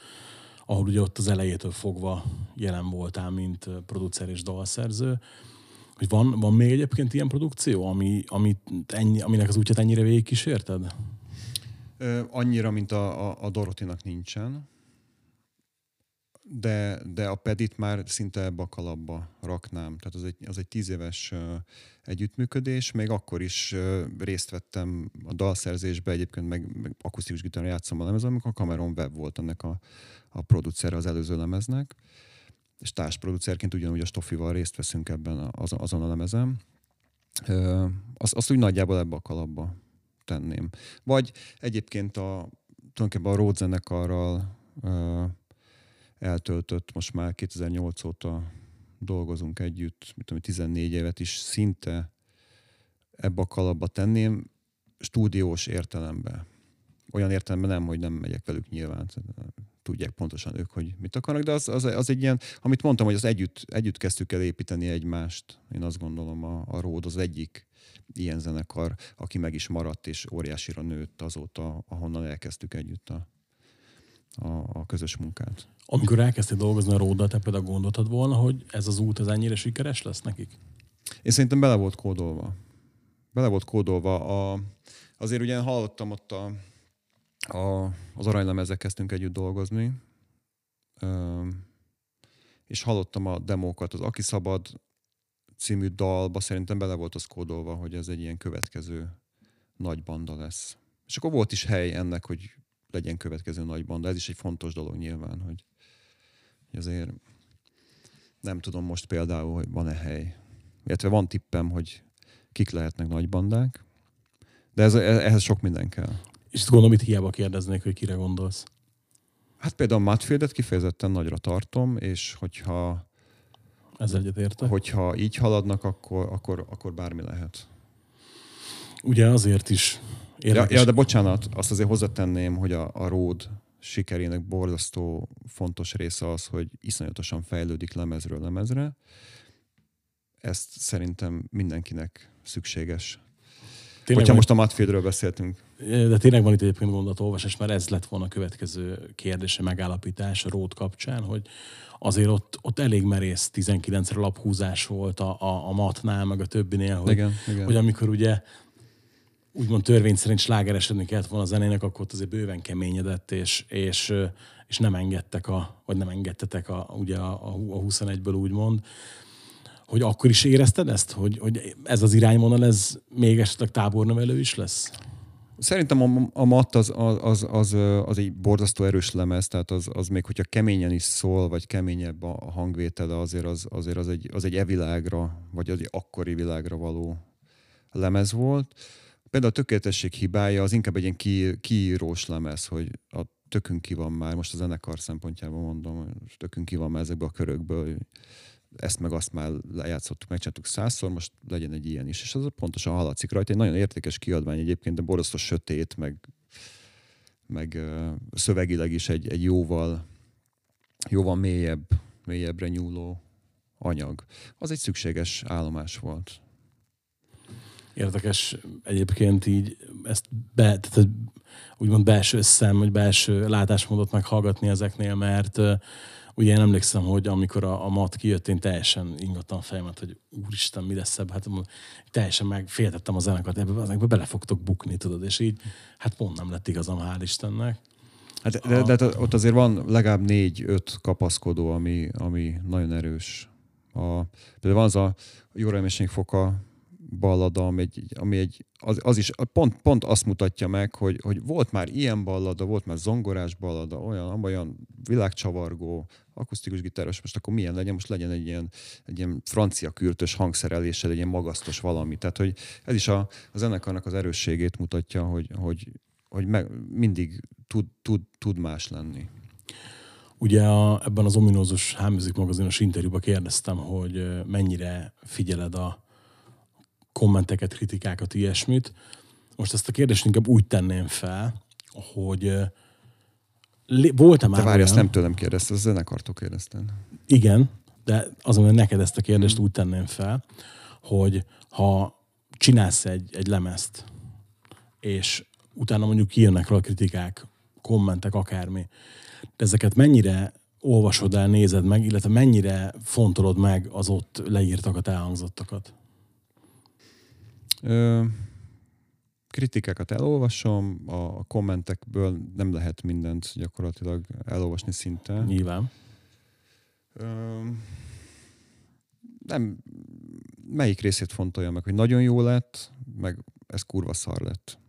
ahol ugye ott az elejétől fogva jelen voltál, mint producer és dalszerző. Hogy van, van még egyébként ilyen produkció, ami, amit ennyi, aminek az útját ennyire végigkísérted? Annyira, mint a, a, a Dorotinak nincsen, de, de a Pedit már szinte ebbe raknám. Tehát az egy, az egy tíz éves együttműködés, még akkor is részt vettem a dalszerzésbe, egyébként meg, meg akusztikus gitáron játszom a lemezen, amikor Cameron Webb volt ennek a, a producer az előző lemeznek, és társproducerként ugyanúgy a Stoffival részt veszünk ebben az, azon a lemezen. Ö, azt, azt úgy nagyjából ebbe a kalapba tenném. Vagy egyébként a, tulajdonképpen a Road zenekarral eltöltött, most már 2008 óta dolgozunk együtt, mit tudom, 14 évet is szinte ebbe a kalapba tenném, stúdiós értelemben. Olyan értelemben nem, hogy nem megyek velük nyilván, tudják pontosan ők, hogy mit akarnak, de az, az, az egy ilyen, amit mondtam, hogy az együtt, együtt kezdtük el építeni egymást. Én azt gondolom, a, a Ród az egyik ilyen zenekar, aki meg is maradt, és óriásira nőtt azóta, ahonnan elkezdtük együtt a, a, a közös munkát. Amikor elkezdtél dolgozni a Róddal, te például gondoltad volna, hogy ez az út az ennyire sikeres lesz nekik? Én szerintem bele volt kódolva. Bele volt kódolva. A, azért ugye hallottam ott a, a, az aranylemezzel kezdtünk együtt dolgozni, Ö, és hallottam a demókat. Az Aki Szabad című dalba szerintem bele volt az kódolva, hogy ez egy ilyen következő nagy banda lesz. És akkor volt is hely ennek, hogy legyen következő nagy banda. Ez is egy fontos dolog nyilván, hogy, hogy azért nem tudom most például, hogy van-e hely. Illetve van tippem, hogy kik lehetnek nagy bandák, de ez, ehhez sok minden kell. És gondolom, itt hiába kérdeznék, hogy kire gondolsz. Hát például Matfieldet kifejezetten nagyra tartom, és hogyha, Ezzel egyetértek. hogyha így haladnak, akkor, akkor, akkor bármi lehet. Ugye azért is Ja, érdekes. ja, de bocsánat, azt azért hozzátenném, hogy a, a Road sikerének borzasztó fontos része az, hogy iszonyatosan fejlődik lemezről lemezre. Ezt szerintem mindenkinek szükséges. tényleg Hogyha van, most a Matfieldről beszéltünk. De tényleg van itt egyébként gondolatolvasás, mert ez lett volna a következő kérdése megállapítás a Ród kapcsán, hogy azért ott, ott elég merész 19-re laphúzás volt a, a, a matnál, meg a többinél, hogy, Igen, igen. hogy amikor ugye úgymond törvény szerint slágeresedni kellett volna a zenének, akkor ott azért bőven keményedett, és, és, és nem engedtek, a, vagy nem engedtetek a, ugye a, a 21-ből úgymond, hogy akkor is érezted ezt, hogy, hogy ez az irányvonal, ez még esetleg tábornövelő is lesz? Szerintem a, a matt az, az, az, az, az egy borzasztó erős lemez, tehát az, az még hogyha keményen is szól, vagy keményebb a hangvétele, azért az, azért az egy, az egy evilágra, vagy az egy akkori világra való lemez volt. Például a tökéletesség hibája az inkább egy ilyen ki, kiírós lemez, hogy a tökünk ki van már, most a zenekar szempontjából mondom, hogy tökünk ki van már ezekből a körökből, ezt meg azt már lejátszottuk, megcsináltuk százszor, most legyen egy ilyen is. És az pontosan hallatszik rajta. Egy nagyon értékes kiadvány egyébként, de borzasztó sötét, meg, meg uh, szövegileg is egy, egy jóval, jóval mélyebb, mélyebbre nyúló anyag. Az egy szükséges állomás volt. Érdekes egyébként így ezt be, tehát úgymond belső szem, vagy belső látásmódot meghallgatni ezeknél, mert ugye én emlékszem, hogy amikor a, a mat kijött, én teljesen ingattam fejemet, hogy úristen, mi lesz ebben, hát teljesen megféltettem a zenekart, ebbe, ebbe bele fogtok bukni, tudod, és így, hát pont nem lett igazam, hál' Istennek. Hát, de, de, de, ott azért van legalább négy-öt kapaszkodó, ami, ami nagyon erős. A, például van az a jó foka ballada, ami egy, ami egy az, az is pont, pont azt mutatja meg, hogy, hogy volt már ilyen ballada, volt már zongorás ballada, olyan, olyan világcsavargó, akusztikus gitáros, most akkor milyen legyen, most legyen egy ilyen, egy ilyen francia kürtös hangszereléssel, egy ilyen magasztos valami. Tehát, hogy ez is a, a zenekarnak az erősségét mutatja, hogy, hogy, hogy meg, mindig tud, tud, tud más lenni. Ugye a, ebben az ominózus Háműzik magazinos interjúban kérdeztem, hogy mennyire figyeled a, kommenteket, kritikákat, ilyesmit. Most ezt a kérdést inkább úgy tenném fel, hogy volt-e már Te várj, ezt nem tőlem kérdezte, az zenekartól kérdeztem. Igen, de azon, hogy neked ezt a kérdést mm. úgy tenném fel, hogy ha csinálsz egy, egy lemezt, és utána mondjuk kijönnek rá a kritikák, kommentek, akármi, de ezeket mennyire olvasod el, nézed meg, illetve mennyire fontolod meg az ott leírtakat, elhangzottakat? Ö, kritikákat elolvasom, a kommentekből nem lehet mindent gyakorlatilag elolvasni szinte. Nyilván. Ö, nem, melyik részét fontolja meg, hogy nagyon jó lett, meg ez kurva szar lett.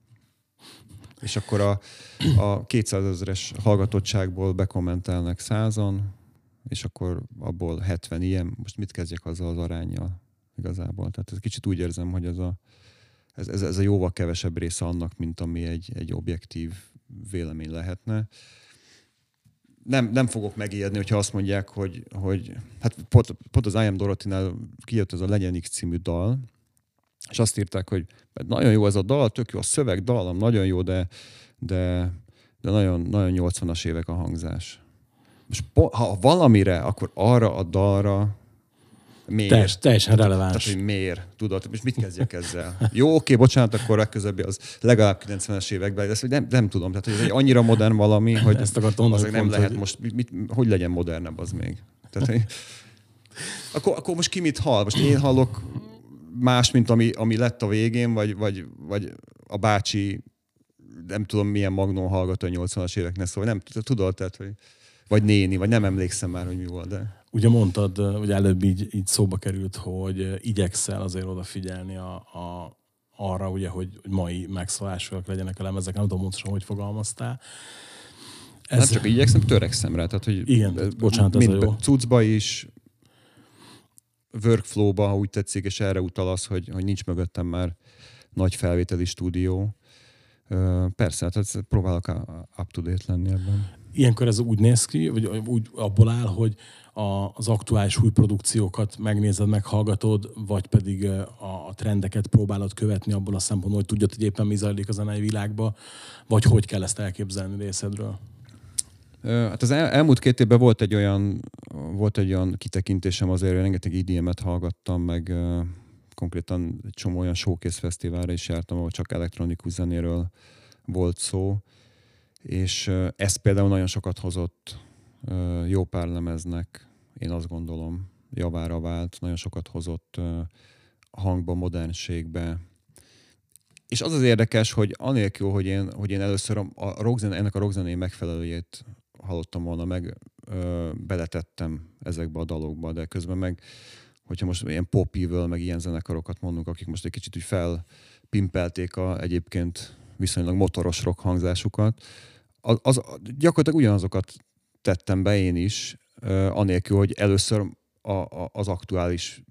És akkor a, a 200 ezeres hallgatottságból bekommentelnek százan, és akkor abból 70 ilyen, most mit kezdjek azzal az arányjal igazából. Tehát ez kicsit úgy érzem, hogy ez a, ez, ez, ez a jóval kevesebb része annak, mint ami egy, egy objektív vélemény lehetne. Nem, nem fogok megijedni, hogyha azt mondják, hogy, hogy hát pont, pont az I Am Dorothy-nál kijött ez a Legyen X című dal, és azt írták, hogy nagyon jó ez a dal, tök jó a szöveg, dalam nagyon jó, de, de, de nagyon, nagyon 80-as évek a hangzás. Most ha valamire, akkor arra a dalra Miért? Teljes, teljesen releváns. Tehát, hogy miért? Tudod, és mit kezdjek ezzel? Jó, oké, bocsánat, akkor legközelebbi az legalább 90-es években, de ezt nem, nem tudom. Tehát, hogy ez egy annyira modern valami, hogy ezt akartam az nem lehet hogy... most, mit, hogy legyen modernebb az még. Tehát, hogy, akkor, akkor most ki mit hall? Most én hallok más, mint ami, ami lett a végén, vagy, vagy, vagy a bácsi nem tudom milyen magnón hallgató a 80-as éveknek, szóval nem tudod, tehát, hogy, vagy néni, vagy nem emlékszem már, hogy mi volt, de... Ugye mondtad, hogy előbb így, így szóba került, hogy igyekszel azért odafigyelni a, a, arra, ugye, hogy, hogy mai megszólások legyenek a lemezek. Nem tudom pontosan, hogy fogalmaztál. Ez... Nem csak igyekszem, törekszem rá. Tehát, hogy Igen, bocsánat, ez jó. Cuccba is, workflow-ba, ha úgy tetszik, és erre utalasz, hogy, hogy nincs mögöttem már nagy felvételi stúdió. Persze, hát próbálok up-to-date lenni ebben. Ilyenkor ez úgy néz ki, vagy úgy abból áll, hogy az aktuális új produkciókat megnézed, meghallgatod, vagy pedig a, trendeket próbálod követni abból a szempontból, hogy tudjad, hogy éppen mi zajlik a zenei világban, vagy hogy kell ezt elképzelni részedről? Hát az el, elmúlt két évben volt egy olyan, volt egy olyan kitekintésem azért, rengeteg IDM-et hallgattam, meg konkrétan egy csomó olyan showcase fesztiválra is jártam, ahol csak elektronikus zenéről volt szó, és ez például nagyon sokat hozott jó pár lemeznek, én azt gondolom, javára vált, nagyon sokat hozott hangba, modernségbe. És az az érdekes, hogy anélkül, hogy én, hogy én először a rockzen, ennek a rockzenei megfelelőjét hallottam volna meg, ö, beletettem ezekbe a dalokba, de közben meg, hogyha most ilyen pop meg ilyen zenekarokat mondunk, akik most egy kicsit úgy felpimpelték a egyébként viszonylag motoros rock hangzásukat. Az, az, gyakorlatilag ugyanazokat tettem be én is, anélkül, hogy először a, a, az aktuális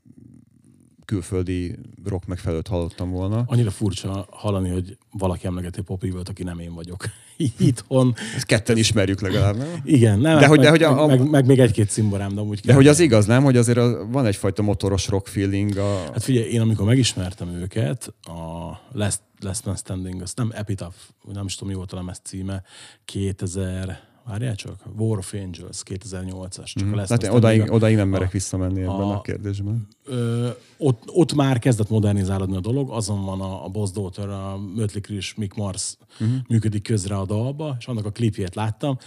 külföldi rock megfelelőt hallottam volna. Annyira furcsa hallani, hogy valaki emlegeti Pop Evil-t, aki nem én vagyok. Itthon. Ezt ketten ismerjük legalább, nem? Igen, nem, de hogy, meg, de, hogy a, a, meg, meg, még egy-két cimborám, de úgy De hogy az igaz, nem? Hogy azért a, van egyfajta motoros rock feeling. A... Hát figyelj, én amikor megismertem őket, a Last, Last Man Standing, azt nem Epitaph, nem is tudom, mi volt a lemez címe, 2000 Várjál csak, War of Angels 2008-as. Csak mm. lesz hát odáig, odáig nem merek a, visszamenni ebben a, a kérdésben. Ö, ott, ott, már kezdett modernizálódni a dolog, azon van a, a Boss Daughter, a Mötley Crüe, Mick Mars uh-huh. működik közre a dalba, és annak a klipjét láttam,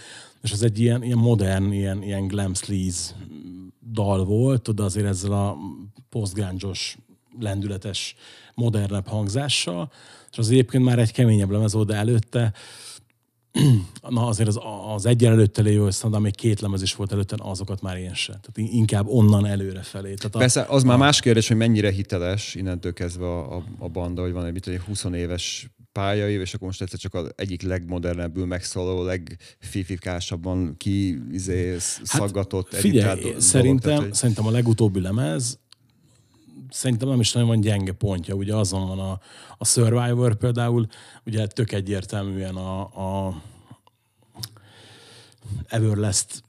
és az egy ilyen, ilyen modern, ilyen, ilyen glam sleaze dal volt, de azért ezzel a postgrángyos, lendületes, modernebb hangzással, és az egyébként már egy keményebb lemez volt, de előtte na azért az, az egyen előtte lévő, de még két lemez is volt előtte, azokat már én sem. Tehát inkább onnan előre felé. Tehát a, Persze, az a, már más kérdés, hogy mennyire hiteles innentől kezdve a, a, a banda, hogy van egy, egy 20 éves pályaév, és akkor most egyszer csak az egyik legmodernebbül megszóló, legfifikásabban ki izé, szaggatott. Hát, figyelj, dolog, szerintem, tehát, hogy... szerintem a legutóbbi lemez szerintem nem is nagyon van gyenge pontja. Ugye azon van a, a Survivor például, ugye tök egyértelműen a, a Everlast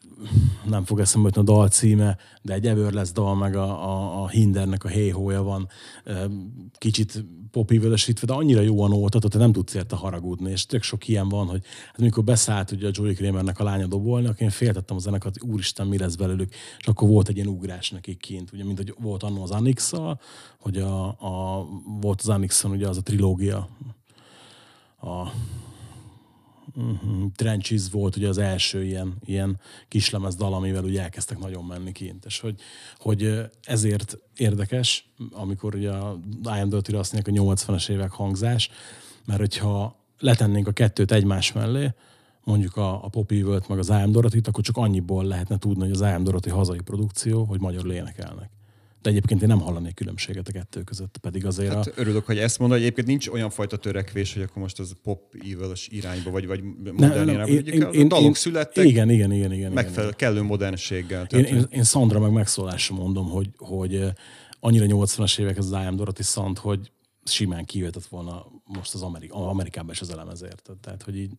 nem fog eszembe jutni a dal címe, de egy Everlast dal, meg a, a, a Hindernek a héhója van, kicsit popívölösítve, de annyira jó a nóta, hogy nem tudsz érte haragudni, és tök sok ilyen van, hogy hát amikor beszállt ugye a Joey Kramernek a lánya dobolni, akkor én féltettem a zeneket, hogy úristen, mi lesz belőlük, és akkor volt egy ilyen ugrás nekik kint, ugye, mint hogy volt annó az anix hogy a, a, volt az Anixon ugye az a trilógia, a uh-huh. Trenches volt ugye az első ilyen, ilyen kislemez dal, amivel ugye elkezdtek nagyon menni kint. És hogy, hogy ezért érdekes, amikor ugye a I Am Dirty a 80-as évek hangzás, mert hogyha letennénk a kettőt egymás mellé, mondjuk a, a Pop evil meg az I Am akkor csak annyiból lehetne tudni, hogy az I Am hazai produkció, hogy magyar énekelnek de egyébként én nem hallanék különbséget a kettő között, pedig azért hát a... Örülök, hogy ezt mondod, egyébként nincs olyan fajta törekvés, hogy akkor most az pop evil irányba, vagy, vagy modern irányba. Én, én, én, dalok én, születtek. Igen, igen, igen. igen, megfelel, igen. kellő modernséggel. Én, én, én Sandra meg megszólásra mondom, hogy, hogy annyira 80-as évek az I Am Dorothy Sand, hogy simán kijöhetett volna most az Amerik- Amerikában is az elemezért. Tehát, hogy így,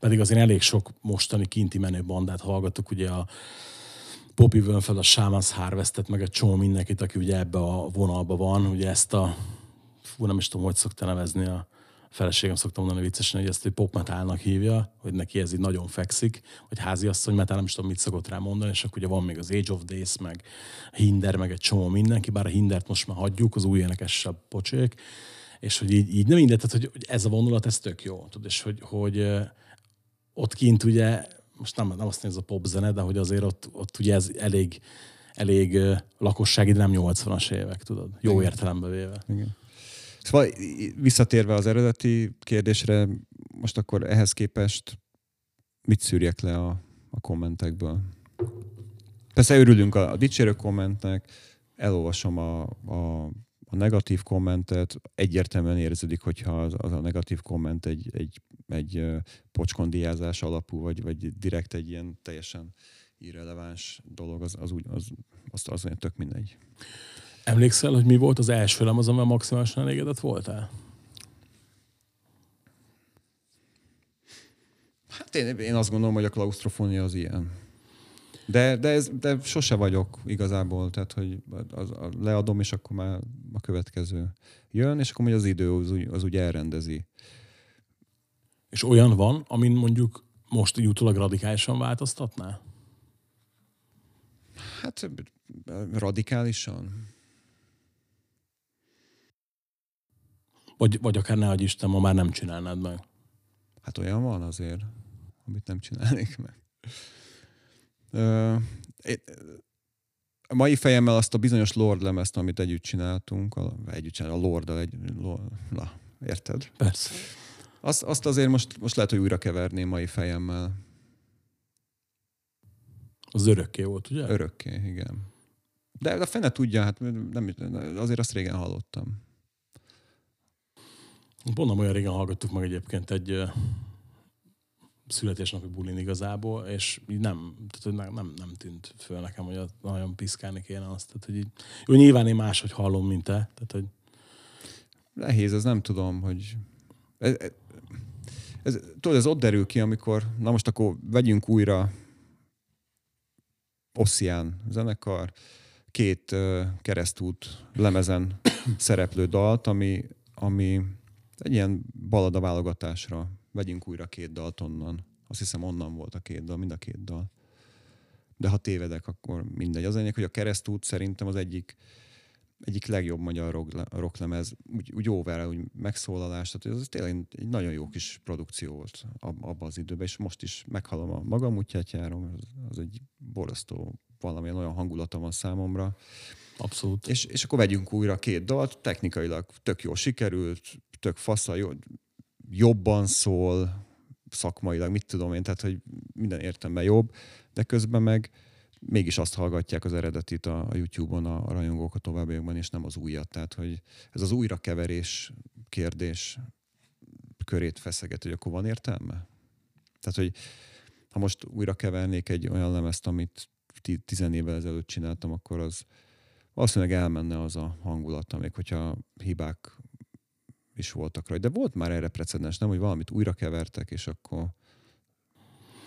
pedig azért elég sok mostani kinti menő bandát hallgattuk, ugye a Poppy fel a Shaman's Harvestet, meg egy csomó mindenkit, aki ugye ebbe a vonalba van, ugye ezt a, fú, nem is tudom, hogy szokta nevezni a feleségem szoktam mondani viccesen, hogy ezt egy popmetálnak hívja, hogy neki ez így nagyon fekszik, hogy háziasszony metál, nem is tudom, mit szokott rá mondani, és akkor ugye van még az Age of Days, meg Hinder, meg egy csomó mindenki, bár a Hindert most már hagyjuk, az új énekesebb pocsék, és hogy így, így nem mindegy, tehát hogy, hogy ez a vonulat, ez tök jó, tudod, és hogy, hogy ott kint ugye most nem, nem azt néz a pop zene, de hogy azért ott, ott ugye ez elég, elég lakossági, de nem 80-as évek, tudod, jó Igen. értelembe véve. Igen. Szóval visszatérve az eredeti kérdésre, most akkor ehhez képest mit szűrjek le a, a kommentekből? Persze örülünk a, a dicsérő kommentnek, elolvasom a, a, a negatív kommentet, egyértelműen érződik, hogyha az, az a negatív komment egy, egy egy pocskondiázás alapú, vagy, vagy direkt egy ilyen teljesen irreleváns dolog, az, az, úgy, az, az, az, az tök mindegy. Emlékszel, hogy mi volt az első lemez, amivel maximálisan elégedett voltál? Hát én, én azt gondolom, hogy a klaustrofónia az ilyen. De, de, ez, de sose vagyok igazából, tehát hogy az, az, leadom, és akkor már a következő jön, és akkor majd az idő az úgy, az úgy elrendezi. És olyan van, amin mondjuk most így utólag radikálisan változtatná? Hát radikálisan. Vagy, vagy akár ne Isten, ma már nem csinálnád meg. Hát olyan van azért, amit nem csinálnék meg. A mai fejemmel azt a bizonyos Lord lemezt, amit együtt csináltunk, a, együtt csináltunk, a Lord, egy, Lord, na, érted? Persze. Azt, azt azért most, most lehet, hogy újra keverném mai fejemmel. Az örökké volt, ugye? Örökké, igen. De a fene tudja, hát nem, azért azt régen hallottam. Pont nem olyan régen hallgattuk meg egyébként egy születésnapi bulin igazából, és így nem, tehát, nem, nem, nem tűnt föl nekem, hogy nagyon piszkálni kéne azt. Tehát, hogy így, jó, nyilván én máshogy hallom, mint te. Tehát, hogy Nehéz, ez nem tudom, hogy... Ez, ez, ez, tudod, ez ott derül ki, amikor, na most akkor vegyünk újra Ossian zenekar, két uh, keresztút lemezen szereplő dalt, ami, ami egy ilyen balada válogatásra. Vegyünk újra két dalt onnan. Azt hiszem onnan volt a két dal, mind a két dal. De ha tévedek, akkor mindegy. Az lényeg, hogy a keresztút szerintem az egyik egyik legjobb magyar rock- rocklemez, úgy, úgy óvára, úgy megszólalás, tehát ez tényleg egy nagyon jó kis produkció volt ab, abban az időben, és most is meghalom a magam útját járom, az, az egy borzasztó valamilyen olyan hangulata van számomra. abszolút. És, és akkor vegyünk újra két dalt, technikailag tök jól sikerült, tök fasza, jó, jobban szól, szakmailag, mit tudom én, tehát hogy minden értemben jobb, de közben meg mégis azt hallgatják az eredetit a, a YouTube-on a, a rajongók a továbbiakban, és nem az újat. Tehát, hogy ez az újrakeverés kérdés körét feszeget, hogy akkor van értelme? Tehát, hogy ha most újra kevernék egy olyan lemezt, amit ti- tizen évvel ezelőtt csináltam, akkor az valószínűleg elmenne az a hangulata, még hogyha hibák is voltak rajta. De volt már erre precedens, nem, hogy valamit újra kevertek, és akkor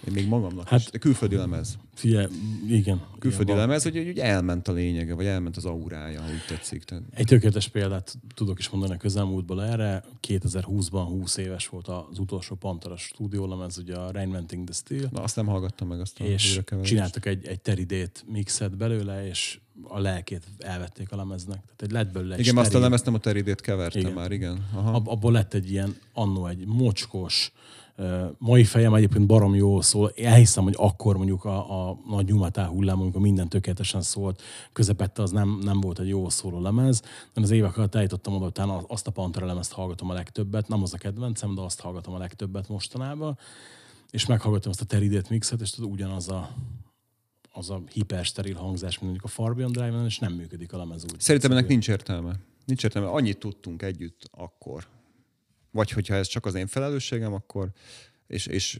én még magamnak hát, is, de külföldi lemez. Figyelj, igen. Külföldi igen, lemez, hogy, hogy elment a lényege, vagy elment az aurája, úgy tetszik. Tehát, Egy tökéletes példát tudok is mondani a közelmúltból erre. 2020-ban 20 éves volt az utolsó Panteras stúdiólemez, ugye a Reinventing the Steel, na, azt nem hallgattam meg, azt a és csináltak egy, egy teridét mixet belőle, és a lelkét elvették a lemeznek. Tehát egy lett belőle egy Igen, azt a lemezt nem a teridét keverte Igen. már, igen. Aha. Ab, abból lett egy ilyen, annó egy mocskos, mai fejem egyébként barom jól szól. Elhiszem, hogy akkor mondjuk a, a nagy nyumatá hullám, amikor minden tökéletesen szólt, közepette az nem, nem volt egy jó szóló lemez, de az évek alatt eljutottam oda, utána azt a Pantera lemezt hallgatom a legtöbbet, nem az a kedvencem, de azt hallgatom a legtöbbet mostanában, és meghallgattam azt a teridét mixet, és tudod, ugyanaz a az a hipersteril hangzás, mint mondjuk a Far Beyond Drive-en, és nem működik a lemez úgy. Szerintem ennek nincs értelme. Nincs értelme. Annyit tudtunk együtt akkor. Vagy hogyha ez csak az én felelősségem, akkor és, és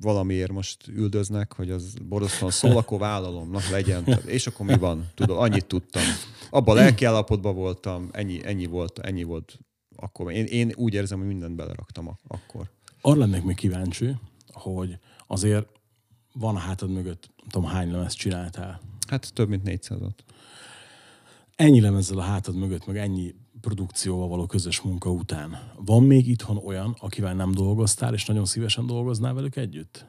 valamiért most üldöznek, hogy az borzasztóan szól, akkor vállalom, na legyen. És akkor mi van? Tudod, annyit tudtam. Abban a lelki állapotban voltam, ennyi, ennyi volt, ennyi volt akkor. Én, én úgy érzem, hogy mindent beleraktam akkor. Arra lennék még kíváncsi, hogy azért van a hátad mögött, nem tudom hány lemez csináltál. Hát több mint 400-at. Ennyi lemezzel a hátad mögött, meg ennyi produkcióval való közös munka után. Van még itthon olyan, akivel nem dolgoztál, és nagyon szívesen dolgoznál velük együtt?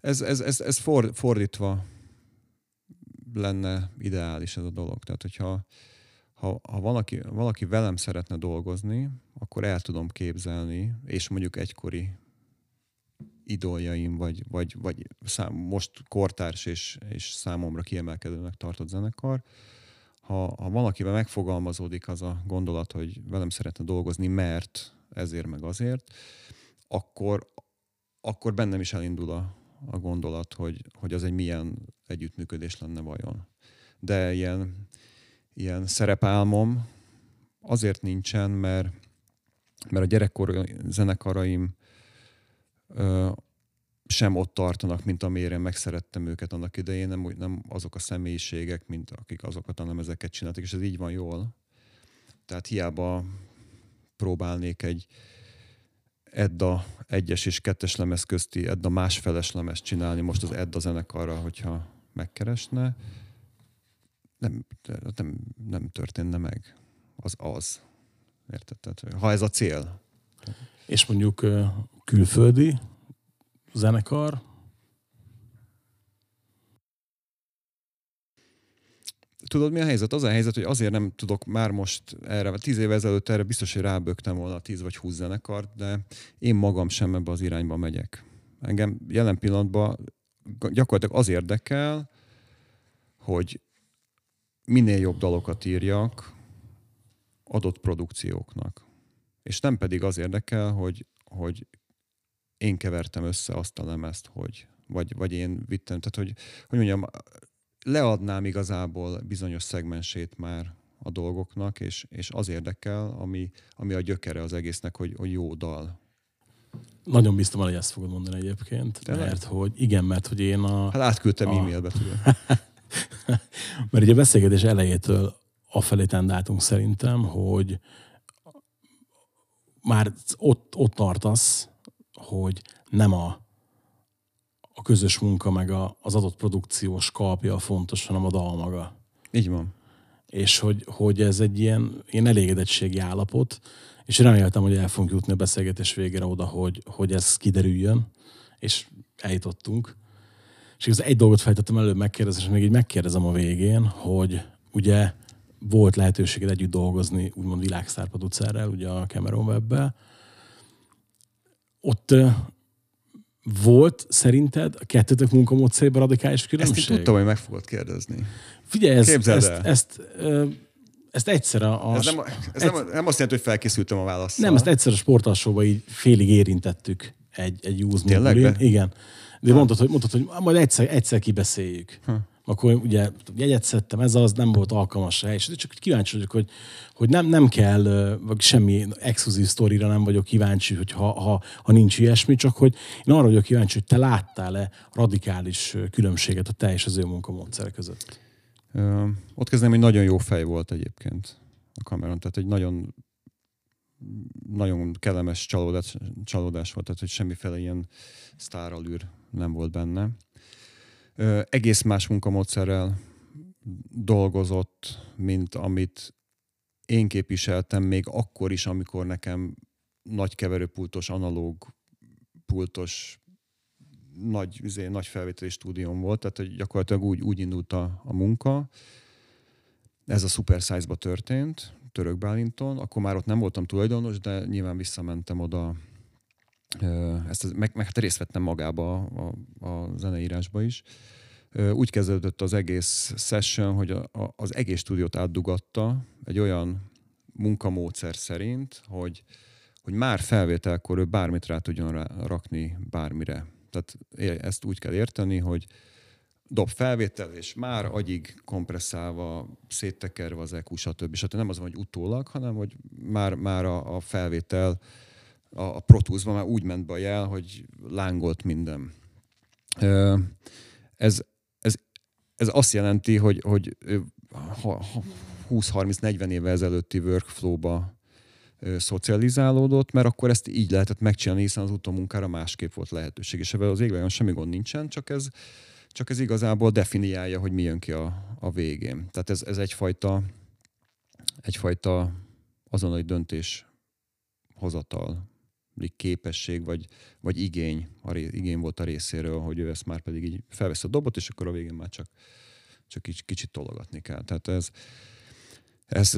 Ez, ez, ez, ez for, fordítva lenne ideális ez a dolog. Tehát, hogyha ha, ha valaki, valaki velem szeretne dolgozni, akkor el tudom képzelni, és mondjuk egykori idoljaim, vagy, vagy, vagy szám, most kortárs és, és számomra kiemelkedőnek tartott zenekar, ha, ha valakivel megfogalmazódik az a gondolat, hogy velem szeretne dolgozni, mert ezért meg azért, akkor, akkor bennem is elindul a, a gondolat, hogy, hogy az egy milyen együttműködés lenne vajon. De ilyen, ilyen szerepálmom azért nincsen, mert, mert a gyerekkori zenekaraim sem ott tartanak, mint amire én megszerettem őket annak idején, nem, nem azok a személyiségek, mint akik azokat a lemezeket csináltak, és ez így van jól. Tehát hiába próbálnék egy Edda egyes és kettes lemez közti Edda másfeles lemez csinálni most az Edda zenekarra, hogyha megkeresne. Nem, nem, nem történne meg. Az az. Érted? Tehát, ha ez a cél. És mondjuk külföldi zenekar, Tudod, mi a helyzet? Az a helyzet, hogy azért nem tudok már most erre, tíz évvel ezelőtt erre biztos, hogy rábögtem volna a tíz vagy húsz zenekart, de én magam sem ebbe az irányba megyek. Engem jelen pillanatban gyakorlatilag az érdekel, hogy minél jobb dalokat írjak adott produkcióknak. És nem pedig az érdekel, hogy, hogy én kevertem össze azt a lemezt, hogy vagy, vagy én vittem. Tehát, hogy, hogy mondjam, leadnám igazából bizonyos szegmensét már a dolgoknak, és, és az érdekel, ami, ami a gyökere az egésznek, hogy, hogy jó dal. Nagyon biztos, hogy ezt fogod mondani egyébként, Tényleg? mert hogy igen, mert hogy én a... Hát átküldtem A- e-mailbe, tudom. Mert ugye a beszélgetés elejétől afelé tendáltunk szerintem, hogy már ott, ott tartasz, hogy nem a, a közös munka meg a, az adott produkciós kalpja fontos, hanem a dal maga. Így van. És hogy, hogy ez egy ilyen, ilyen elégedettségi állapot, és reméltem, hogy el fogunk jutni a beszélgetés végére oda, hogy, hogy ez kiderüljön, és eljutottunk. És igaz, egy dolgot fejtettem előbb megkérdezni, és még így megkérdezem a végén, hogy ugye volt lehetőséged együtt dolgozni, úgymond világsztár producerrel, ugye a Cameron web Ott volt szerinted a kettőtök munkamódszerében radikális Ezt különbség? én tudtam, hogy meg fogod kérdezni. Figyelj, ez, Képzeld ezt, el. ezt, ö, ezt egyszer a, a Ez, nem, ez nem, nem azt jelenti, hogy felkészültem a válaszsal. nem, ezt egyszer a sportalsóban így félig érintettük egy, egy use Tényleg? Igen. De mondtad, hogy, mondtad, hogy majd egyszer, egyszer kibeszéljük. Hm. Akkor ugye jegyet szedtem, ez az, nem volt alkalmas rá, és csak kíváncsi vagyok, hogy, hogy nem, nem kell, vagy semmi exkluzív sztorira nem vagyok kíváncsi, hogy ha, ha, ha nincs ilyesmi, csak hogy én arra vagyok kíváncsi, hogy te láttál-e radikális különbséget a te és az ő munkamódszer között. Ö, ott kezdem, hogy nagyon jó fej volt egyébként a kameron, tehát egy nagyon nagyon kellemes csalódás, csalódás volt, tehát hogy semmiféle ilyen sztáralűr nem volt benne. Egész más munkamódszerrel dolgozott, mint amit én képviseltem még akkor is, amikor nekem nagy keverőpultos, analóg pultos, nagy, üzé, nagy felvételi stúdióm volt, tehát hogy gyakorlatilag úgy, úgy indult a, a munka. Ez a Super Size-ba történt, Török Bálinton, akkor már ott nem voltam tulajdonos, de nyilván visszamentem oda, ezt, meg, meg hát részt vettem magába a, a, zeneírásba is. Úgy kezdődött az egész session, hogy a, a, az egész stúdiót átdugatta egy olyan munkamódszer szerint, hogy, hogy már felvételkor ő bármit rá tudjon rá, rakni bármire. Tehát ezt úgy kell érteni, hogy dob felvétel, és már agyig kompresszálva, széttekerve az EQ, stb. stb. Nem az hogy utólag, hanem hogy már, már a, a felvétel a, a Pro Tools-ban már úgy ment be a jel, hogy lángolt minden. Ez, ez, ez azt jelenti, hogy, hogy ö, ha- ha 20-30-40 éve ezelőtti workflow-ba szocializálódott, mert akkor ezt így lehetett megcsinálni, hiszen az utómunkára másképp volt lehetőség. És ebben az égvágon semmi gond nincsen, csak ez, csak ez igazából definiálja, hogy mi jön ki a, a végén. Tehát ez, ez egyfajta, egyfajta azonnali döntés hozatal képesség, vagy, vagy igény, a ré, igény volt a részéről, hogy ő ezt már pedig így felvesz a dobot, és akkor a végén már csak, csak kicsit, kicsit tologatni kell. Tehát ez, ez,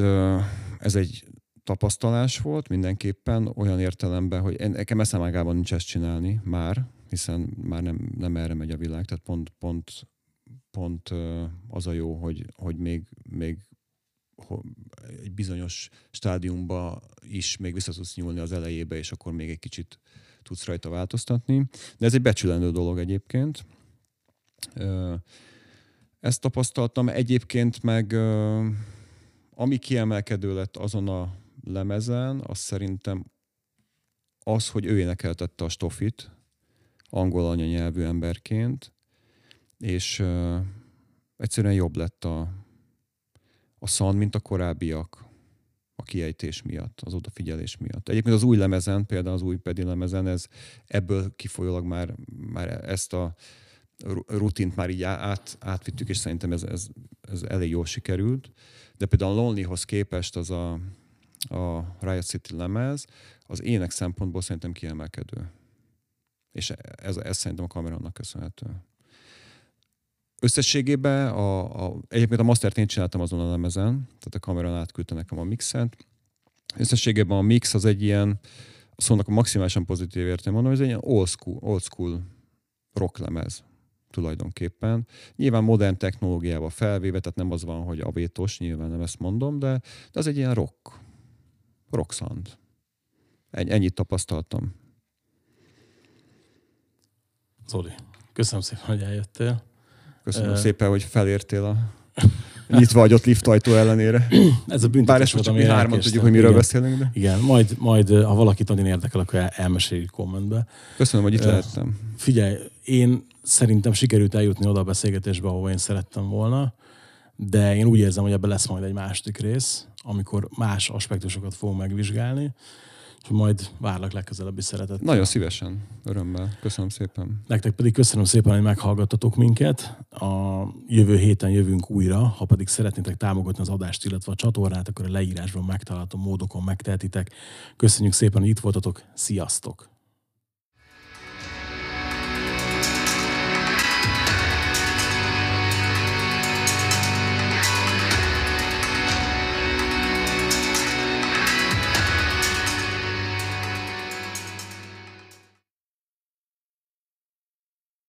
ez egy tapasztalás volt mindenképpen olyan értelemben, hogy nekem eszemágában nincs ezt csinálni már, hiszen már nem, nem erre megy a világ, tehát pont, pont, pont az a jó, hogy, hogy még, még egy bizonyos stádiumba is még vissza tudsz nyúlni az elejébe, és akkor még egy kicsit tudsz rajta változtatni. De ez egy becsülendő dolog egyébként. Ezt tapasztaltam. Egyébként meg ami kiemelkedő lett azon a lemezen, az szerintem az, hogy ő énekeltette a stofit, angol anyanyelvű emberként, és egyszerűen jobb lett a, a szan, mint a korábbiak a kiejtés miatt, az odafigyelés miatt. Egyébként az új lemezen, például az új pedi lemezen, ez ebből kifolyólag már, már ezt a ru- rutint már így át, átvittük, és szerintem ez, ez, ez elég jól sikerült. De például a Lonelyhoz képest az a, a Riot City lemez, az ének szempontból szerintem kiemelkedő. És ez, ez szerintem a kamerának köszönhető. Összességében a, a, egyébként a mastert én csináltam azon a lemezen, tehát a kamerán átküldte nekem a mixet. Összességében a mix az egy ilyen, szónak a maximálisan pozitív értelme mondom, ez egy ilyen old school, old school rock lemez tulajdonképpen. Nyilván modern technológiával felvéve, tehát nem az van, hogy avétos, nyilván nem ezt mondom, de, de az egy ilyen rock, rock sound. Ennyi, ennyit tapasztaltam. Zoli, köszönöm szépen, hogy eljöttél. Köszönöm szépen, hogy felértél a nyitva agyott liftajtó ellenére. Ez a büntetés Bár ezt most csak mi hárman tudjuk, hogy miről Igen. beszélünk, de Igen, majd, majd ha valakit nagyon érdekel, akkor el- elmeséljük kommentbe. köszönöm, hogy itt lehettem. Figyelj, én szerintem sikerült eljutni oda a beszélgetésbe, ahova én szerettem volna, de én úgy érzem, hogy ebben lesz majd egy második rész, amikor más aspektusokat fogunk megvizsgálni, majd várlak legközelebbi szeretet. Nagyon szívesen, örömmel. Köszönöm szépen. Nektek pedig köszönöm szépen, hogy meghallgattatok minket. A jövő héten jövünk újra, ha pedig szeretnétek támogatni az adást, illetve a csatornát, akkor a leírásban megtalálható módokon megtehetitek. Köszönjük szépen, hogy itt voltatok. Sziasztok!